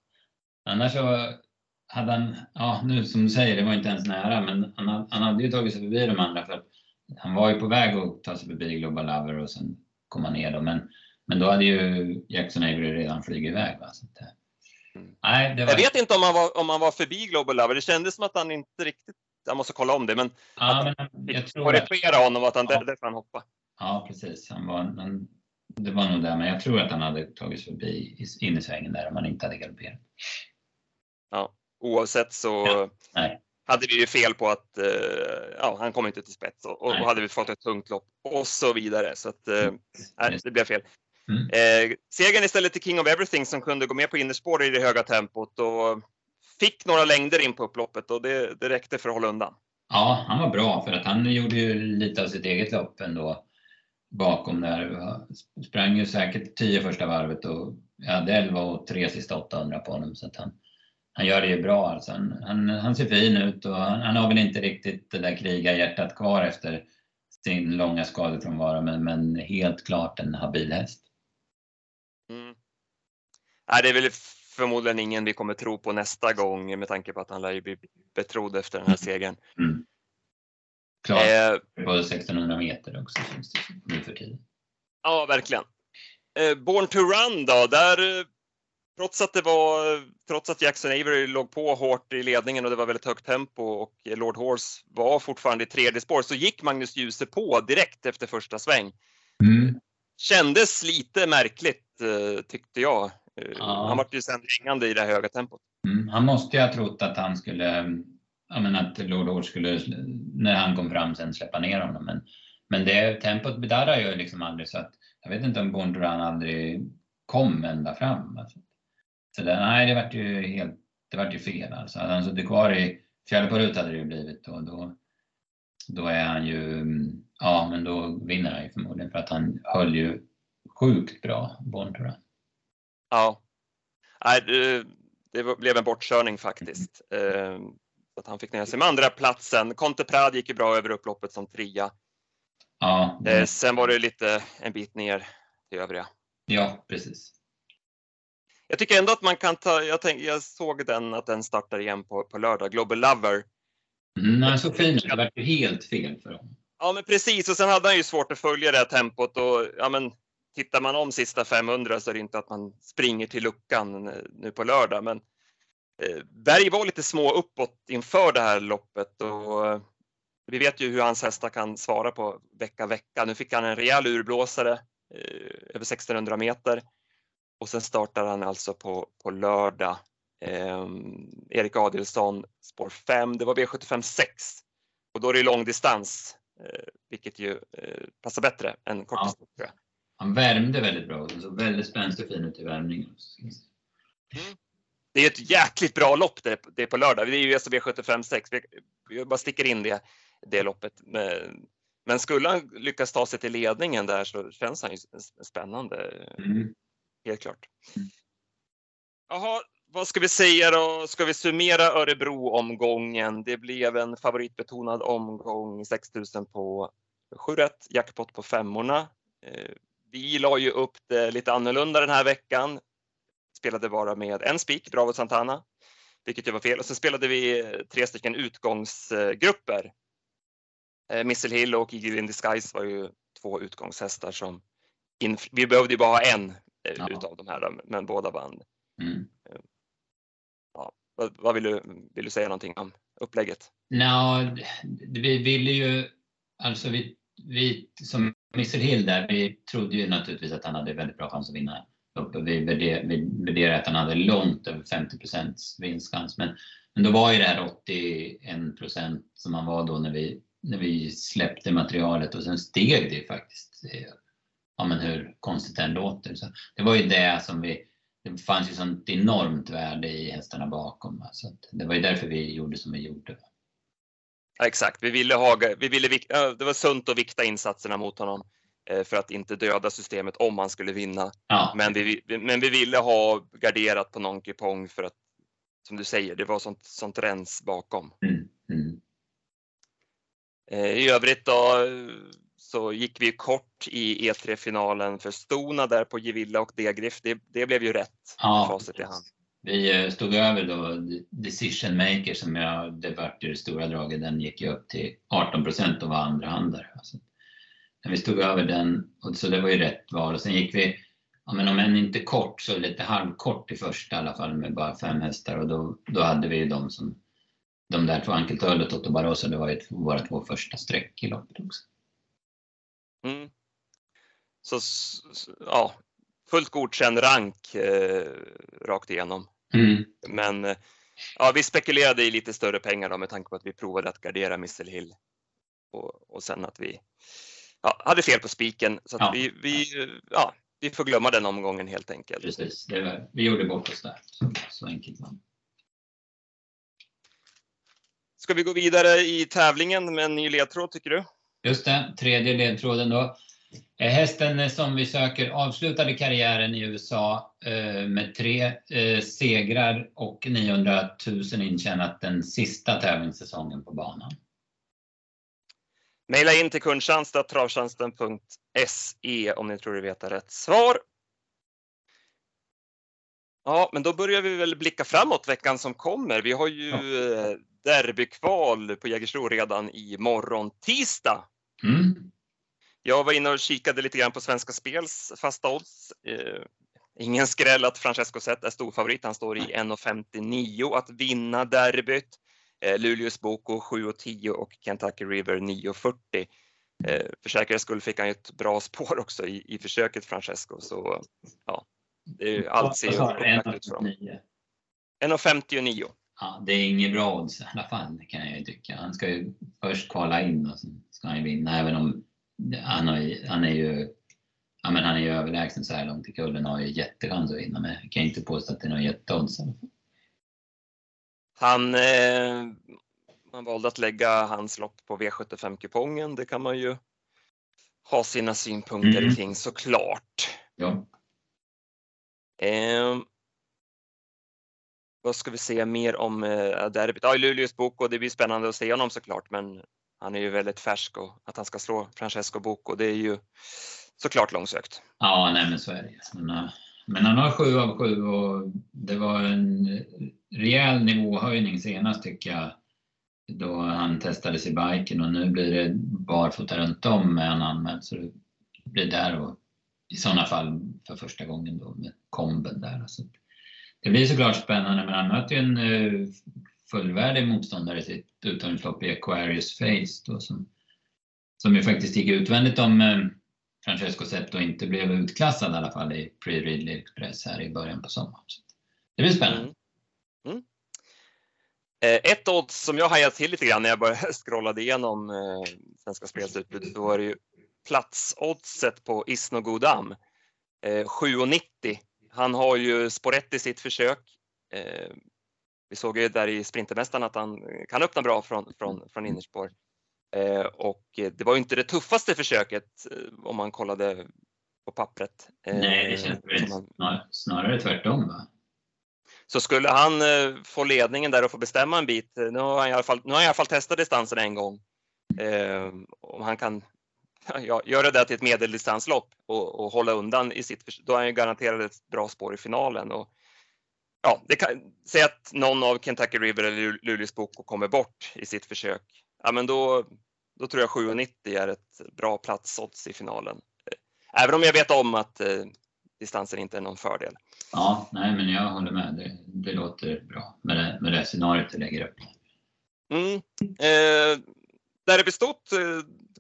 Annars så hade han, ja nu som du säger, det var inte ens nära, men han, han hade ju tagit sig förbi de andra för han var ju på väg att ta sig förbi Global Lover och sen komma ner då, men, men då hade ju Jackson Avery redan flugit iväg. Va? Så att, eh, Mm. nej, det var, Jag vet inte om han var, om han var förbi Global Lover. Det kändes som att han inte riktigt, jag måste kolla om det, men ja, men jag tror att, korrigera honom att han Ja. där, därför han hoppade. ja, precis. Han var, han, det var nog där, men jag tror att han hade tagit sig förbi in i svängen där om han inte hade galopperat. Oavsett så Ja, hade vi ju fel på att eh, ja, han kom inte till spets och, och hade vi fått ett tungt lopp och så vidare. Så att, eh, nej, det blev fel. Mm. Eh, segern istället till King of Everything som kunde gå med på innerspår i det höga tempot och fick några längder in på upploppet och det, det räckte för att hålla undan. Ja, han var bra för att han gjorde ju lite av sitt eget lopp ändå bakom där. Sprang ju säkert 10 första varvet och jag hade 11 och 3 sista 800 på honom. Så han, han gör det ju bra. Alltså han, han, han ser fin ut och han, han, har väl inte riktigt det där krigarhjärtat kvar efter sin långa skadefrånvaro men, men helt klart en habil häst. Mm. Nej, det är väl förmodligen ingen vi kommer tro på nästa gång med tanke på att han lär ju bli betrodd efter den här segern. Mm. Klart, eh, på 1600 meter också känns det nu för tiden. Ja, verkligen. Eh, Born to Run då, där eh, trots att det var, trots att Jackson Avery låg på hårt i ledningen och det var väldigt högt tempo och Lord Horse var fortfarande i tredje spår så gick Magnus Djuse på direkt efter första sväng. Mm. Kändes lite märkligt eh, tyckte jag. Ja. Han var ju sen hängande i det höga tempot. Mm. Han måste ju ha trott att han skulle, ja men att Lord Horse skulle, när han kom fram sen släppa ner honom. Men, men det tempot bedarrar ju liksom aldrig så att jag vet inte om Run aldrig kom ända fram. Alltså. Så det, nej, det vart ju helt, det vart ju fel alltså. Hade han suttit kvar i fjärde på rut hade det ju blivit och då, då är han ju, ja men då vinner han ju förmodligen för att han höll ju sjukt bra Bondra. Ja. Nej, det, det blev en bortkörning faktiskt. Eh, att han fick ner sig med andra platsen. Conte Prad gick ju bra över upploppet som trea. Ja. Eh, sen var det lite en bit ner till övriga. Ja, precis. Jag tycker ändå att man kan ta, jag, tänk, jag såg den att den startar igen på, på lördag, Global Lover. Mm, han så fin det var ju helt fel för honom. Ja men precis och sen hade han ju svårt att följa det här tempot och ja men tittar man om sista 500 så är det inte att man springer till luckan nu på lördag men eh, Berg var lite små uppåt inför det här loppet och eh, vi vet ju hur hans hästar kan svara på vecka vecka. Nu fick han en rejäl urblåsare eh, över 1600 meter och sen startar han alltså på, på lördag. Eh, Erik Adelsson spår 5, det var V75 6 och då är det långdistans, eh, vilket ju eh, passar bättre än kortdistans. Ja. Han värmde väldigt bra, så väldigt spänstig och fin ut i värmningen. Mm. Det är ett jäkligt bra lopp det, det är på lördag. Det är ju SOB 75 6. Vi bara sticker in det, det loppet. Men skulle han lyckas ta sig till ledningen där så känns han ju spännande. Mm helt klart. Jaha, vad ska vi säga då? Ska vi summera Örebro-omgången? Det blev en favoritbetonad omgång, 6000 på 7 rätt, jackpot på femmorna. Eh, vi la ju upp det lite annorlunda den här veckan. Spelade bara med en spik, Bravo Santana, vilket ju var fel. Och så spelade vi tre stycken utgångsgrupper. Eh, Missile Hill och Eagle in Disguise var ju två utgångshästar som vi behövde ju bara ha en Eh, ja. utav de här, men båda vann. Mm. Eh, ja, vad, vad, vill, du, vill du säga någonting om upplägget? No, vi ville ju, alltså vi, vi som Mr Hill där, vi trodde ju naturligtvis att han hade väldigt bra chans att vinna Vi värderade att han hade långt över 50 vinstchans. Men, men då var ju det här 81 procent som han var då när vi, när vi släppte materialet och sen steg det ju faktiskt eh, ja, men hur konstigt det än låter. Så det var ju det som vi, det fanns ju sånt enormt värde i hästarna bakom. Så det var ju därför vi gjorde som vi gjorde. Ja, exakt, vi ville ha, vi ville, det var sunt att vikta insatserna mot honom eh, för att inte döda systemet om han skulle vinna. Ja. Men, vi, men vi ville ha garderat på någon kupong för att, som du säger, det var sånt, sånt rens bakom. Mm. Mm. Eh, I övrigt då, så gick vi kort i E3-finalen för Stona där på Gevilla och Degrif. Det, det blev ju rätt. Ja, facit i hand. Vi eh, stod över då Decision Maker som jag, det vart det stora draget, den gick ju upp till 18 procent och var andrahandare. Alltså, när vi stod över den, och så det var ju rätt val. Och sen gick vi, ja, men om än inte kort så lite halvkort i första i alla fall med bara fem hästar och då, då hade vi ju de som de där två Ankeltöl och Toto Barroso, det var ju våra två första streck i loppet också. Mm. Så ja, fullt godkänd rank eh, rakt igenom. Mm. Men eh, ja, vi spekulerade i lite större pengar då, med tanke på att vi provade att gardera Missile Hill och, och sen att vi ja, hade fel på spiken. Så ja. vi, vi, ja, vi får glömma den omgången helt enkelt. Precis, var, vi gjorde bort oss där. Så, så enkelt var Ska vi gå vidare i tävlingen med en ny ledtråd tycker du? Just det, tredje ledtråden då. Eh, hästen som vi söker avslutade karriären i USA eh, med tre eh, segrar och 900 000 intjänat den sista tävlingssäsongen på banan. Maila in till kundtjänst.travtjänsten.se om ni tror ni vet rätt svar. Ja, men då börjar vi väl blicka framåt veckan som kommer. Vi har ju ja. derbykval på Jägersro redan i morgon tisdag. Mm. Jag var inne och kikade lite grann på Svenska Spels fasta odds. Eh, ingen skräll att Francesco Zet är storfavorit. Han står i 1,59 att vinna derbyt. Eh, Luleås Boko 7,10 och Kentucky River 9,40. Eh, för säkerhets skull fick han ett bra spår också i, i försöket Francesco. Så ja, det är, allt ser ju upplagt ut för dem. 1,59. Ja, det är inget bra odds i alla fall kan jag ju tycka. Han ska ju först kvala in och sen ska han ju vinna även om han, har, han är ju ja, men han är ju överlägsen så här långt i kullen och har ju jättechans att vinna. Men jag kan inte påstå att det är någon jätteodds. Han, eh, man valde att lägga hans lopp på V75-kupongen. Det kan man ju ha sina synpunkter mm. kring såklart. Ja. Eh, vad ska vi säga mer om eh, derbyt? Ja, Luleås Boko, det blir spännande att se honom såklart, men han är ju väldigt färsk och att han ska slå Francesco Boko, det är ju såklart långsökt. Ja, nej men så är det. Men, eh, men han har sju av sju och det var en rejäl nivåhöjning senast tycker jag. Då han testades i biken och nu blir det barfota runt om med en anmäld. Så det blir där och i sådana fall för första gången då med komben där. Så det blir såklart spännande men han möter ju en eh, fullvärdig motståndare i sitt uttagningslopp i Aquarius Face då, som, som ju faktiskt gick utvändigt om eh, Francesco Zetto inte blev utklassad i alla fall i Pre-Ridley Express här i början på sommaren. Så det blir spännande. Mm. Mm. Eh, ett odds som jag hajade till lite grann när jag började scrollade igenom eh, Svenska Spels utbud, då var det ju platsoddset på Isno Godam. Eh, 7,90. Han har ju spår i sitt försök. Eh, vi såg ju där i Sprintermästaren att han kan öppna bra från, från, från innerspår. Eh, och det var ju inte det tuffaste försöket eh, om man kollade på pappret. Eh, Nej, det känns väl man... snarare tvärtom va? Så skulle han eh, få ledningen där och få bestämma en bit, nu har han i alla fall, nu har han i alla fall testat distansen en gång. Eh, om han kan ja, göra det till ett medeldistanslopp och, och hålla undan i sitt, då är han ju garanterad ett bra spår i finalen. Och ja, det kan, säg att någon av Kentucky River eller Luleås Boko kommer bort i sitt försök. Ja, men då, då tror jag 7,90 är ett bra platsodds i finalen. Även om jag vet om att eh, distansen inte är någon fördel. Ja, nej, men jag håller med. Det, det låter bra med det, med det scenariot du lägger upp. Mm. Eh, där det bestått eh,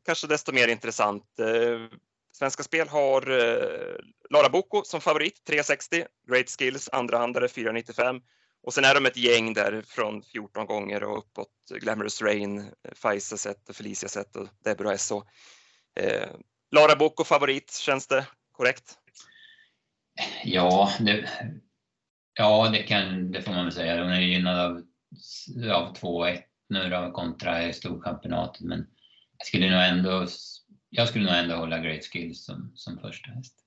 kanske desto mer intressant. Eh, Svenska Spel har eh, Lara Boko som favorit, 360. Great Skills, andrahandare 495. Och sen är de ett gäng där från 14 gånger och uppåt. Glamorous Rain, eh, Faisa set och Felicia set och Deborah SO. Eh, Lara Boko favorit, känns det korrekt? Ja, det, ja det, kan, det får man väl säga. Hon är gynnad av, av 2-1 nu då kontra i Storchampionatet. Men jag skulle nog ändå jag skulle nog ändå hålla Great Skills som, som första häst.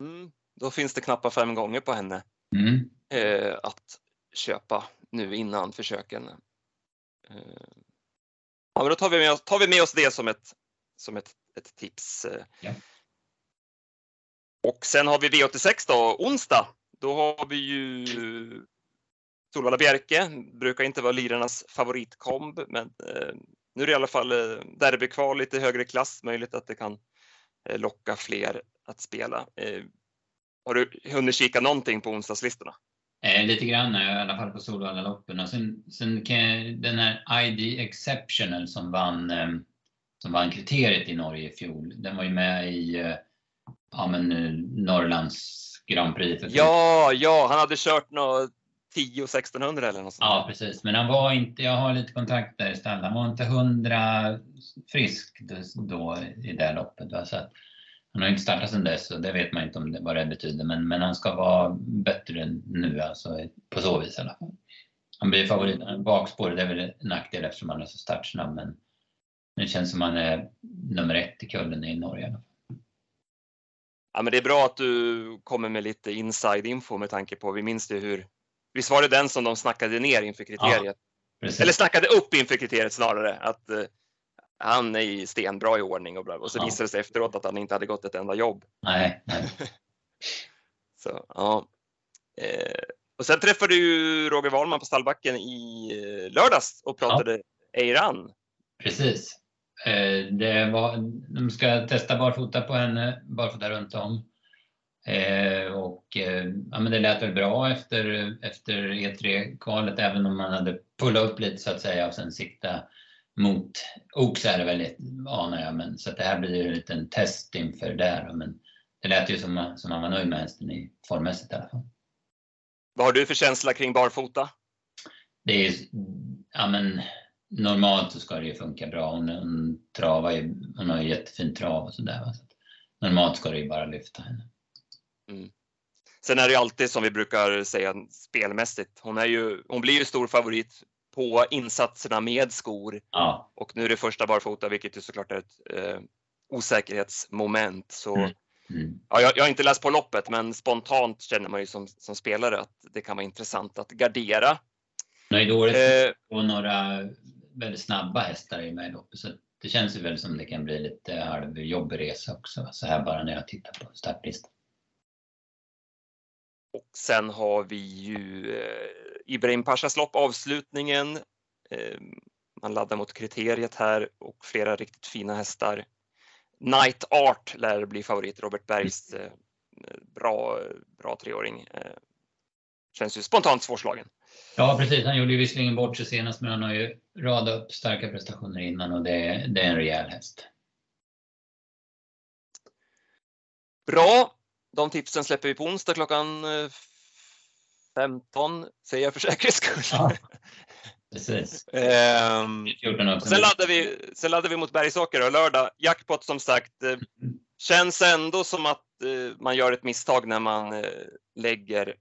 Mm, då finns det knappt fem gånger på henne mm. eh, att köpa nu innan försöken. Eh, ja, men då tar vi, med, tar vi med oss det som ett, som ett, ett tips. Ja. Och sen har vi V86 då, onsdag. Då har vi ju Solvalla Bjerke, brukar inte vara lirarnas favoritkomb, men eh, nu är det i alla fall eh, derbykval lite högre klass, möjligt att det kan eh, locka fler att spela. Eh, har du hunnit kika någonting på onsdagslistorna? Eh, lite grann, i alla fall på Solvalla-loppen. Och sen, sen jag, den här ID Exceptional som vann, eh, som vann kriteriet i Norge i fjol, den var ju med i eh, ja, men, Norrlands Grand Prix. Ja, ja, han hade kört något 10 1600 eller något sånt. Ja, precis. Men han var inte, jag har lite kontakt där i stallet, han var inte hundra frisk då i det loppet. Va? Så Han har inte startat sedan dess och det vet man inte om det, vad det betyder. Men, men han ska vara bättre nu alltså, på så vis i alla fall. Han blir favorit. Bakspår, det är väl en nackdel eftersom han är så startsnabb. Men det känns som han är nummer ett i kullen i Norge. Ja, men det är bra att du kommer med lite inside info med tanke på, vi minns ju hur, visst var det den som de snackade ner inför kriteriet? Ja, Eller snackade upp inför kriteriet snarare, att uh, han är stenbra i ordning och, bla, och så ja. visade det sig efteråt att han inte hade gått ett enda jobb. Nej. nej. så, ja. Eh, och sen träffade du Roger Wahlman på stallbacken i eh, lördags och pratade ja. Eiran. Precis. Eh, det var, de ska testa barfota på henne, barfota runt om. Eh, och ja, men det lät väl bra efter, efter E3-kvalet även om man hade pullat upp lite så att säga och sen sikta mot Ox är det väl, anar jag. Men, så det här blir ju en liten test inför där. Men det lät ju som, som man var nöjd med hästen i formmässigt i alla fall. Vad har du för känsla kring barfota? Det är, ja men normalt så ska det ju funka bra. Hon, hon travar ju, hon har ju jättefin trav och sådär. Så normalt ska det ju bara lyfta henne. Mm. Sen är det ju alltid som vi brukar säga spelmässigt. Hon, är ju, hon blir ju stor favorit på insatserna med skor. Ja. Och nu är det första barfota, vilket ju såklart är ett eh, osäkerhetsmoment. Så, mm. Mm. Ja, jag, jag, har inte läst på loppet, men spontant känner man ju som, som spelare att det kan vara intressant att gardera. Nej, då är det eh, några väldigt snabba hästar i med loppet. Så det känns ju väl som det kan bli lite halvjobbig resa också, så här bara när jag tittar på startlistan. Och sen har vi ju eh, Ibrahim Pashas lopp, avslutningen. Eh, man laddar mot kriteriet här och flera riktigt fina hästar. Night Art lär bli favorit, Robert Bergs eh, bra, bra treåring. Eh, känns ju spontant svårslagen. Ja precis, han gjorde ju visserligen bort sig senast men han har ju radat upp starka prestationer innan och det, det är en rejäl häst. Bra, de tipsen släpper vi på onsdag klockan 15, säger jag för säkerhets skull. Ja, precis. ehm, sen, laddar vi, sen laddar vi mot Bergsåker och lördag. Jackpot som sagt. Eh, känns ändå som att eh, man gör ett misstag när man eh, lägger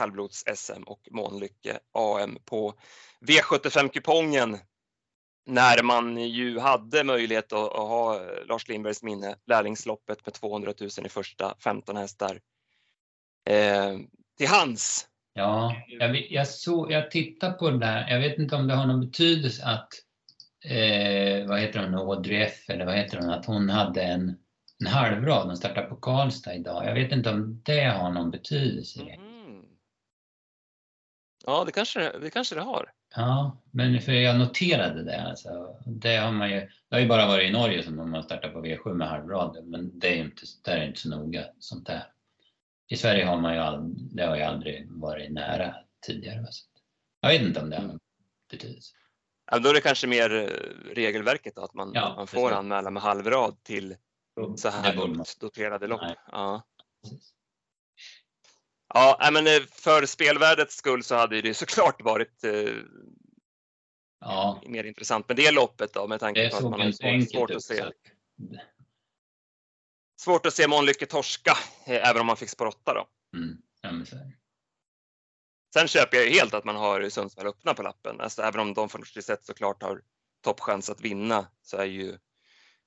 kallblods-SM och Månlycke AM på V75-kupongen när man ju hade möjlighet att, att, ha Lars Lindbergs minne, lärlingsloppet med 200 000 i första 15 hästar eh, till hands. Ja, jag, jag, såg, jag tittar på det där. Jag vet inte om det har någon betydelse att, eh, vad heter hon, Audrey F eller vad heter hon, att hon hade en, en halvrad, hon startar på Karlstad idag. Jag vet inte om det har någon betydelse. Mm. Ja, det kanske, det kanske det har. Ja, men för jag noterade det. Alltså. Det, har man ju, det har ju bara varit i Norge som de har startat på V7 med halvrad, men det är inte, det är inte så noga sånt där. I Sverige har man ju aldrig, det har ju aldrig varit nära tidigare. Så jag vet inte om det har någon betydelse. Ja, då är det kanske mer eh, regelverket då, att man, ja, man får anmäla med halvrad till så här lågt doterade lopp. Ja. Ja, men eh, för spelvärdets skull så hade det såklart varit eh, ja. mer intressant med det loppet då med tanke på att man har svårt, svårt att se. Svårt att se Månlycke torska, eh, även om man fick spår 8 då. Mm. Ja, Sen köper jag ju helt att man har Sundsvall öppna på lappen. Alltså, även om de först sett såklart har toppchans att vinna så är ju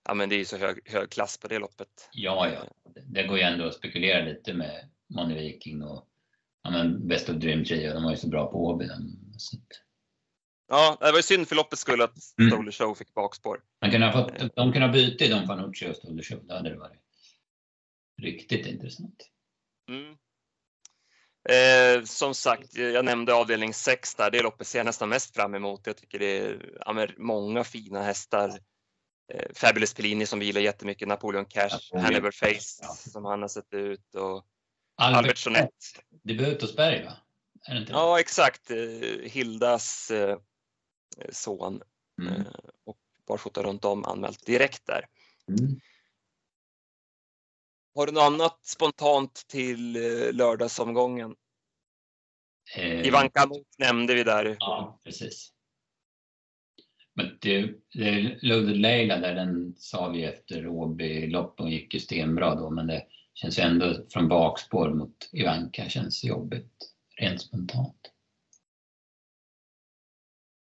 ja, men det är ju så hög, hög klass på det loppet. Ja, ja. Det går ju ändå att spekulera lite med Money Viking och ja, men Best of Dream Trio. De var ju så bra på Åby. Ja, det var ju synd för loppets skull att mm. Stoller Show fick bakspår. Man kunde ha fått, de kunde ha bytt i Don Fanucci och Stoller Show. Då hade det varit riktigt intressant. Mm. Eh, som sagt, jag nämnde avdelning 6 där. Det loppet ser jag nästan mest fram emot. Jag tycker det är ja, många fina hästar. Eh, Fabulous Pellini som vilar jättemycket, Napoleon Cash, Napoleon. Hannibal Face ja. som han har sett ut och Albert, Sonett. Debut hos Berg va? ja exakt, eh, Hildas eh, son mm. Eh, och barfota runt om anmält direkt där. Mm. Har du något annat spontant till eh, lördagsomgången? Eh, Ivanka nämnde vi där. Ja, precis. Men det, det Loaded Leila där, den sa vi efter Åby-lopp och gick ju stenbra då, men det känns ju ändå från bakspår mot Ivanka känns jobbigt rent spontant.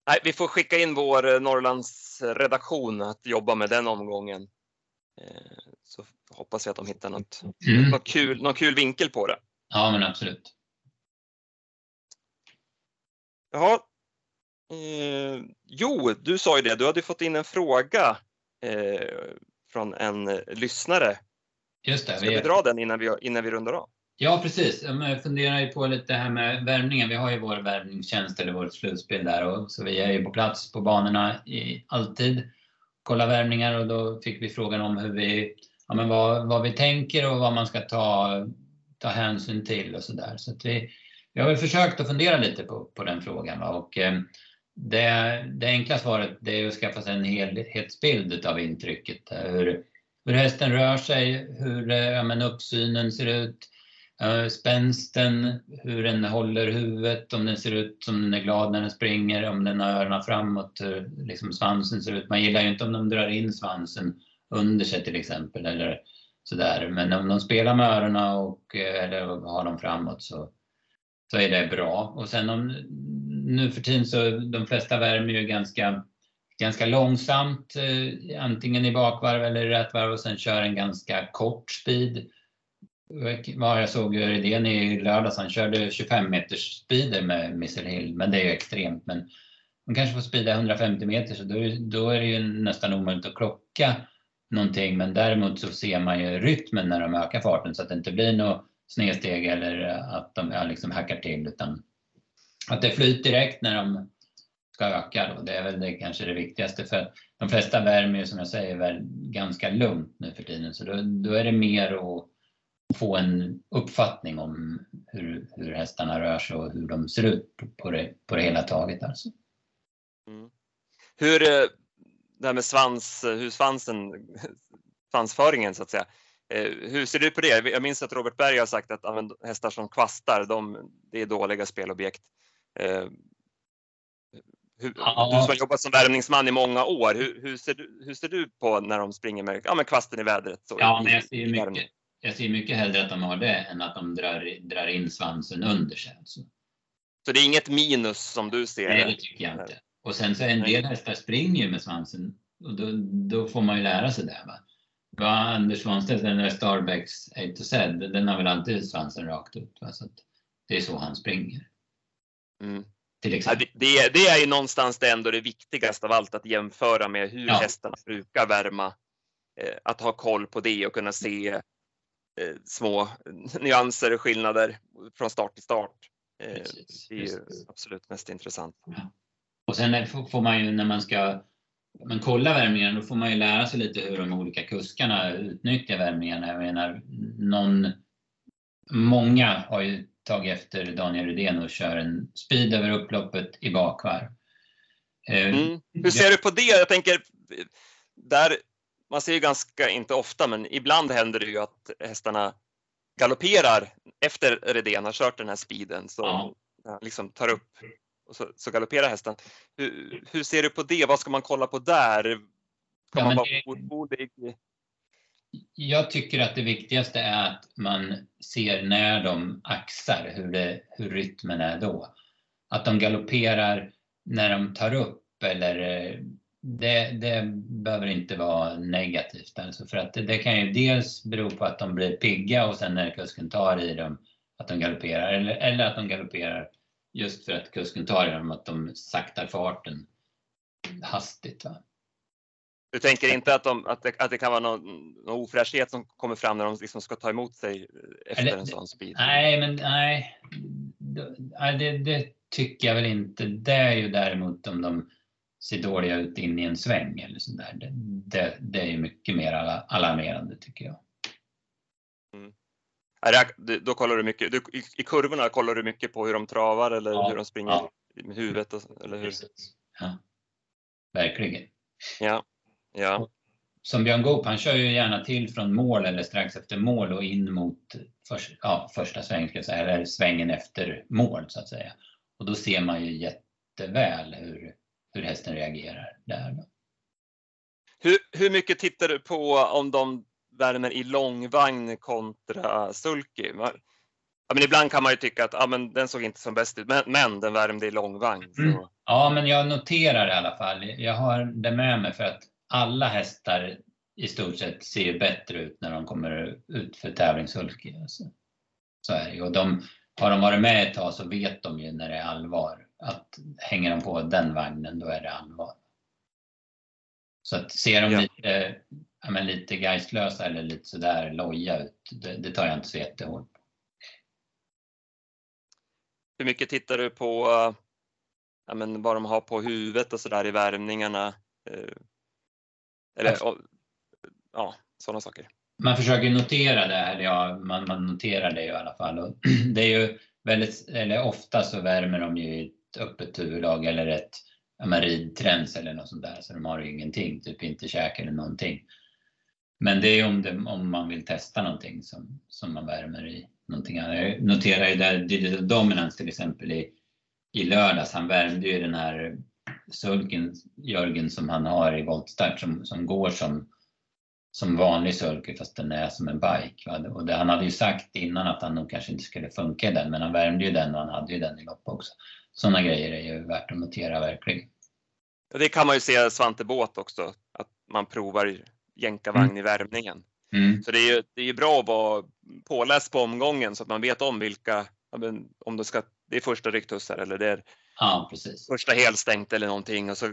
Nej, vi får skicka in vår Norrlands redaktion att jobba med den omgången. Eh, så hoppas jag att de hittar något, mm. något kul, någon kul vinkel på det. Ja, men absolut. Jaha. Eh, jo, du sa ju det, du hade fått in en fråga eh, från en lyssnare. Just det. Ska vi, vi dra den innan vi, innan vi rundar av? Ja, precis. Jag funderar ju på lite det här med värmningen. Vi har ju vår värmningstjänst eller vårt slutspel där och så vi är ju på plats på banorna i, alltid. Kolla värmningar och då fick vi frågan om hur vi, ja, men vad, vad vi tänker och vad man ska ta, ta hänsyn till och så där. Så att vi, vi har väl försökt att fundera lite på, på den frågan. Va? Och, eh, det, det enkla svaret det är att skaffa sig en helhetsbild av intrycket. Hur, hur hästen rör sig, hur eh, ja, men uppsynen ser ut, spänsten, hur den håller huvudet, om den ser ut som den är glad när den springer, om den har öronen framåt, hur liksom svansen ser ut. Man gillar ju inte om de drar in svansen under sig till exempel eller sådär. Men om de spelar med öronen och, eh, eller har dem framåt så, så är det bra. Och sen om, nu för tiden så de flesta värmer ju ganska, ganska långsamt, eh, antingen i bakvarv eller i rätt varv och sen kör en ganska kort speed vad jag såg Rydén i lördags, han körde 25 meters speeder med Missile Hill, men det är ju extremt. Men man kanske får speeda 150 meter så då, då är det ju nästan omöjligt att klocka någonting. Men däremot så ser man ju rytmen när de ökar farten så att det inte blir något snedsteg eller att de ja, liksom hackar till utan att det flyter direkt när de ska öka. Då. Det är väl det kanske det viktigaste för de flesta värmer ju som jag säger väl ganska lugnt nu för tiden så då, då är det mer att få en uppfattning om hur, hur hästarna rör sig och hur de ser ut på det, på det hela taget. Alltså. Mm. Hur, eh, det här med svans, hur svansen, svansföringen så att säga. Eh, hur ser du på det? Jag minns att Robert Berg har sagt att hästar som kvastar, de, det är dåliga spelobjekt. Eh, hur, ja. Du som har jobbat som värmningsman i många år, hur, hur, ser du, hur ser du på när de springer med, ja, med kvasten i vädret? Så, ja, men jag ser mycket, jag ser mycket hellre att de har det än att de drar, drar in svansen under sig. Alltså. Så det är inget minus som du ser? Nej, det tycker jag inte. Och sen så en del hästar springer med svansen och då, då får man ju lära sig det. Va? Va Anders Svanstedt, den där Starbacks A to Z, den har väl alltid svansen rakt ut. Va? Så det är så han springer. Mm. Ja, det, det, det, är ju någonstans det ändå det viktigaste av allt att jämföra med hur ja. hästarna brukar värma. Eh, att ha koll på det och kunna se eh, små nyanser och skillnader från start till start. Eh, precis, det är ju absolut mest intressant. Ja. Och sen får man ju när man ska men kolla värmningarna, då får man ju lära sig lite hur de olika kuskarna utnyttjar värmningarna. Jag menar, någon, många har ju tagit efter Daniel Rydén och kör en speed över upploppet i bakvarv. Eh, mm. Hur ser du på det? Jag tänker, där man ser ju ganska, inte ofta, men ibland händer det ju att hästarna galopperar efter Redén har kört den här speeden. Så ja. liksom tar upp och så, så galopperar hästen. Hur, hur, ser du på det? Vad ska man kolla på där? Ska ja, man vara orolig? Jag tycker att det viktigaste är att man ser när de axar, hur, det, hur rytmen är då. Att de galopperar när de tar upp eller det, det behöver inte vara negativt. Alltså för att det, det, kan ju dels bero på att de blir pigga och sen när kusken tar i dem att de galopperar eller, eller att de galopperar just för att kusken tar i dem, att de saktar farten hastigt. Va? Du tänker inte att, de, att, det, att det kan vara någon, någon ofräschhet som kommer fram när de liksom ska ta emot sig efter eller, en sån speed? Nej, men nej. Det, det, tycker jag väl inte. Det är ju däremot om de ser dåliga ut in i en sväng eller sådär. Det, det, det är mycket mer alarmerande tycker jag. Mm. Då kollar du mycket, du, i, kurvorna kollar du mycket på hur de travar eller ja, hur de springer ja. med huvudet? Och, eller hur? Ja, verkligen. Ja. Ja. Som Björn Goop, han kör ju gärna till från mål eller strax efter mål och in mot för, ja, första sväng, ska säga, eller svängen efter mål så att säga. Och då ser man ju jätteväl hur hur hästen reagerar där. Då. Hur, hur mycket tittar du på om de värmer i långvagn kontra sulky? Ja, men ibland kan man ju tycka att ja, men den såg inte som bäst ut, men, men den värmde i långvagn. Mm. Ja, men jag noterar i alla fall. Jag har det med mig för att alla hästar i stort sett ser bättre ut när de kommer ut för tävlingssulky. Alltså. Så är det. Och de, har de varit med ett tag så vet de ju när det är allvar. Att hänger de på den vagnen, då är det allvar. Så att ser de ja. lite, ja, men lite geistlösa eller lite sådär loja ut, det, det tar jag inte så jättehårt på. Hur mycket tittar du på ja, men vad de har på huvudet och sådär i värmningarna? Eller ja, sådana saker. Man försöker notera det, eller ja, man, man noterar det i alla fall. Och det är ju väldigt, eller ofta så värmer de ju i ett öppet huvudlag eller ett ridträns eller något sånt där, så de har ju ingenting, typ inte käk eller någonting. Men det är om, det, om man vill testa någonting som, som man värmer i någonting annat. Jag noterar ju där Digital Dominance till exempel i, i lördags, han värmde ju den här sulken, Jörgen, som han har i voltstart som, som går som, som vanlig sulke fast den är som en bike. Va? Och det, han hade ju sagt innan att han nog kanske inte skulle funka i den, men han värmde ju den och han hade ju den i lopp också. Sådana grejer är ju värt att notera verkligen. Det kan man ju se Svante Båt också, att man provar jänkarvagn mm. i värmningen. Mm. Så det är ju det är bra att vara påläst på omgången så att man vet om vilka, om det, ska, det är första rycktussar eller det är ja, precis. första helstängt eller någonting och så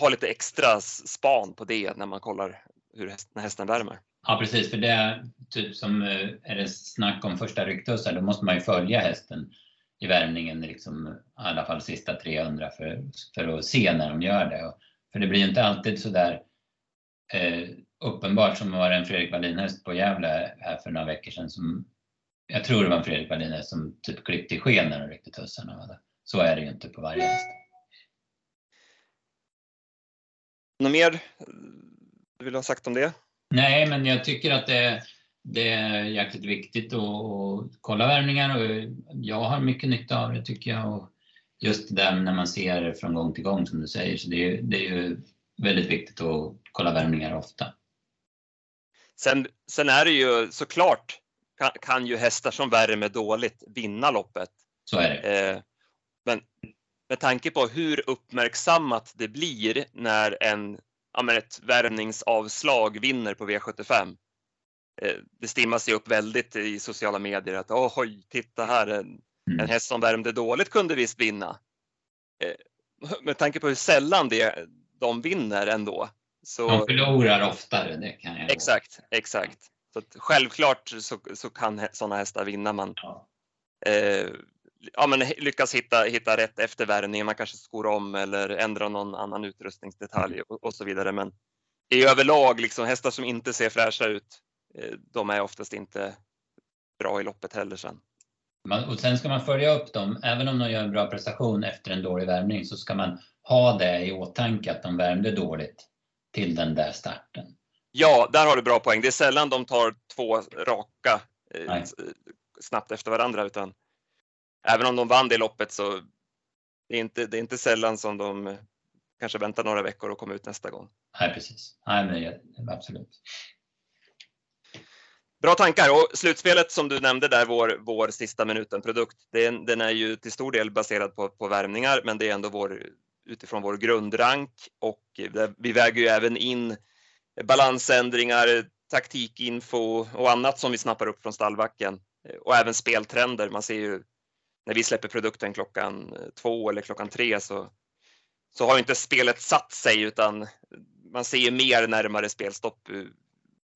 ha lite extra span på det när man kollar hur hästen, hästen värmer. Ja precis, för det är typ som eh, är det snack om första rycktussar, då måste man ju följa hästen i värmningen liksom, i alla fall sista 300 för, för att se när de gör det. För det blir ju inte alltid så där eh, uppenbart som var en Fredrik Wallin-häst på Gävle här för några veckor sedan. Som, jag tror det var en Fredrik Wallin-häst som typ klippte i sken när de ryckte tussarna. Så är det ju inte på varje häst. Något mer du vill ha sagt om det? Nej, men jag tycker att det, det är jäkligt viktigt att, att kolla värmningar och jag har mycket nytta av det tycker jag. Och just det där när man ser det från gång till gång som du säger, så det är, det är ju väldigt viktigt att kolla värmningar ofta. Sen, sen är det ju såklart kan, kan ju hästar som värmer dåligt vinna loppet. Så är det. Eh, men med tanke på hur uppmärksammat det blir när en, ja, men ett värmningsavslag vinner på V75. Eh, det stimmas ju upp väldigt i sociala medier att oj, titta här, en, mm. en häst som värmde dåligt kunde visst vinna. Eh, med tanke på hur sällan det, de vinner ändå så, de förlorar oftare, det kan jag Exakt, exakt. Så självklart så, så kan sådana hästar vinna. Man ja. Eh, ja, men lyckas hitta, hitta rätt efter värmningen. Man kanske skor om eller ändrar någon annan utrustningsdetalj mm. och, och, så vidare. Men i överlag, liksom, hästar som inte ser fräscha ut, eh, de är oftast inte bra i loppet heller sen. Man, och sen ska man följa upp dem, även om de gör en bra prestation efter en dålig värmning så ska man ha det i åtanke att de värmde dåligt till den där starten. Ja, där har du bra poäng. Det är sällan de tar två raka eh, snabbt efter varandra utan även om de vann det loppet så det är inte, det är inte sällan som de kanske väntar några veckor och kommer ut nästa gång. Nej, precis. Nej, men absolut. Bra tankar och slutspelet som du nämnde där, vår, vår sista minuten-produkt, den, den är ju till stor del baserad på, på värmningar, men det är ändå vår utifrån vår grundrank och vi väger ju även in balansändringar, taktikinfo och annat som vi snappar upp från stallbacken och även speltrender. Man ser ju när vi släpper produkten klockan två eller klockan tre så, så har inte spelet satt sig utan man ser ju mer närmare spelstopp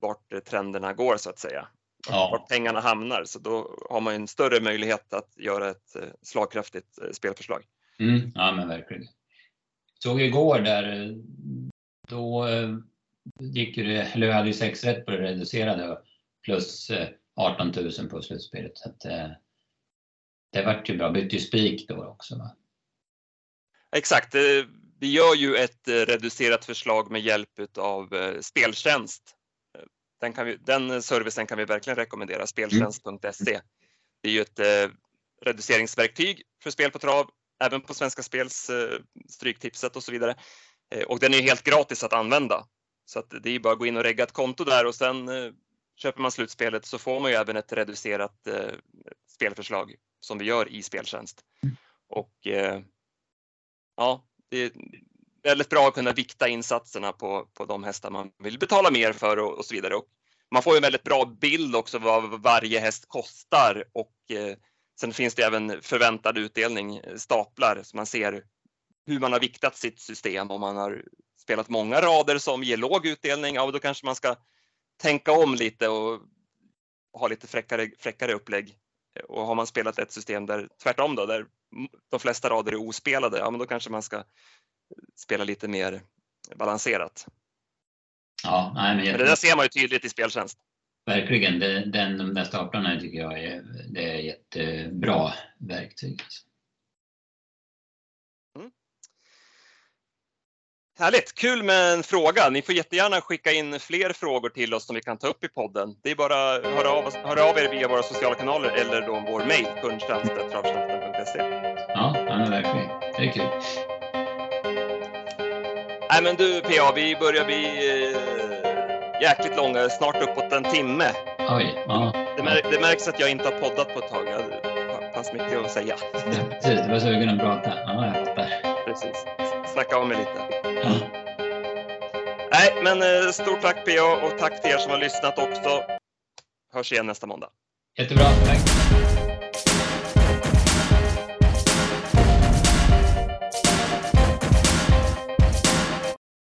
vart trenderna går så att säga. Ja. Vart pengarna hamnar så då har man en större möjlighet att göra ett slagkraftigt spelförslag. Mm, ja men verkligen såg igår där, då eh, gick det, eller jag hade ju sex rätt på det reducerade plus 18 eh, 000 på slutspelet. Så att, eh, det vart ju bra, bytte ju spik då också. Va? Exakt, eh, vi gör ju ett eh, reducerat förslag med hjälp av eh, speltjänst. Den, kan vi, den servicen kan vi verkligen rekommendera, speltjänst.se. Det är ju ett reduceringsverktyg för spel på trav även på Svenska Spels Stryktipset och så vidare. Och den är helt gratis att använda. Så att det är bara att gå in och regga ett konto där och sen köper man slutspelet så får man ju även ett reducerat spelförslag som vi gör i speltjänst. Och eh, ja, det är väldigt bra att kunna vikta insatserna på, på de hästar man vill betala mer för och, och så vidare. Och man får en väldigt bra bild också vad varje häst kostar och eh, sen finns det även förväntad utdelning, eh, staplar, så man ser hur man har viktat sitt system. Om man har spelat många rader som ger låg utdelning, ja då kanske man ska tänka om lite och ha lite fräckare, fräckare upplägg. Och har man spelat ett system där tvärtom då, där de flesta rader är ospelade, ja men då kanske man ska spela lite mer balanserat. Ja, nej, men, men det där ser man ju tydligt i speltjänst. Verkligen, den, de där staplarna tycker jag är, det är jättebra verktyg. Mm. Härligt, kul med en fråga. Ni får jättegärna skicka in fler frågor till oss som vi kan ta upp i podden. Det är bara att höra av, höra av er via våra sociala kanaler eller då vår mejl, kundtjänst.travtjänsten.se. Ja, ja verkligen. Det är kul. Nej men du PA, vi börjar bli eh, jäkligt långa, snart uppåt en timme. Oj, ja. Det, mär, det märks att jag inte har poddat på ett tag. Det fanns mycket att säga. Ja, precis, du var sugen att prata. Ja, jag fattar. Precis. Snacka av mig lite. Ja. Nej, men eh, stort tack PA och tack till er som har lyssnat också. Hörs igen nästa måndag. Jättebra, tack.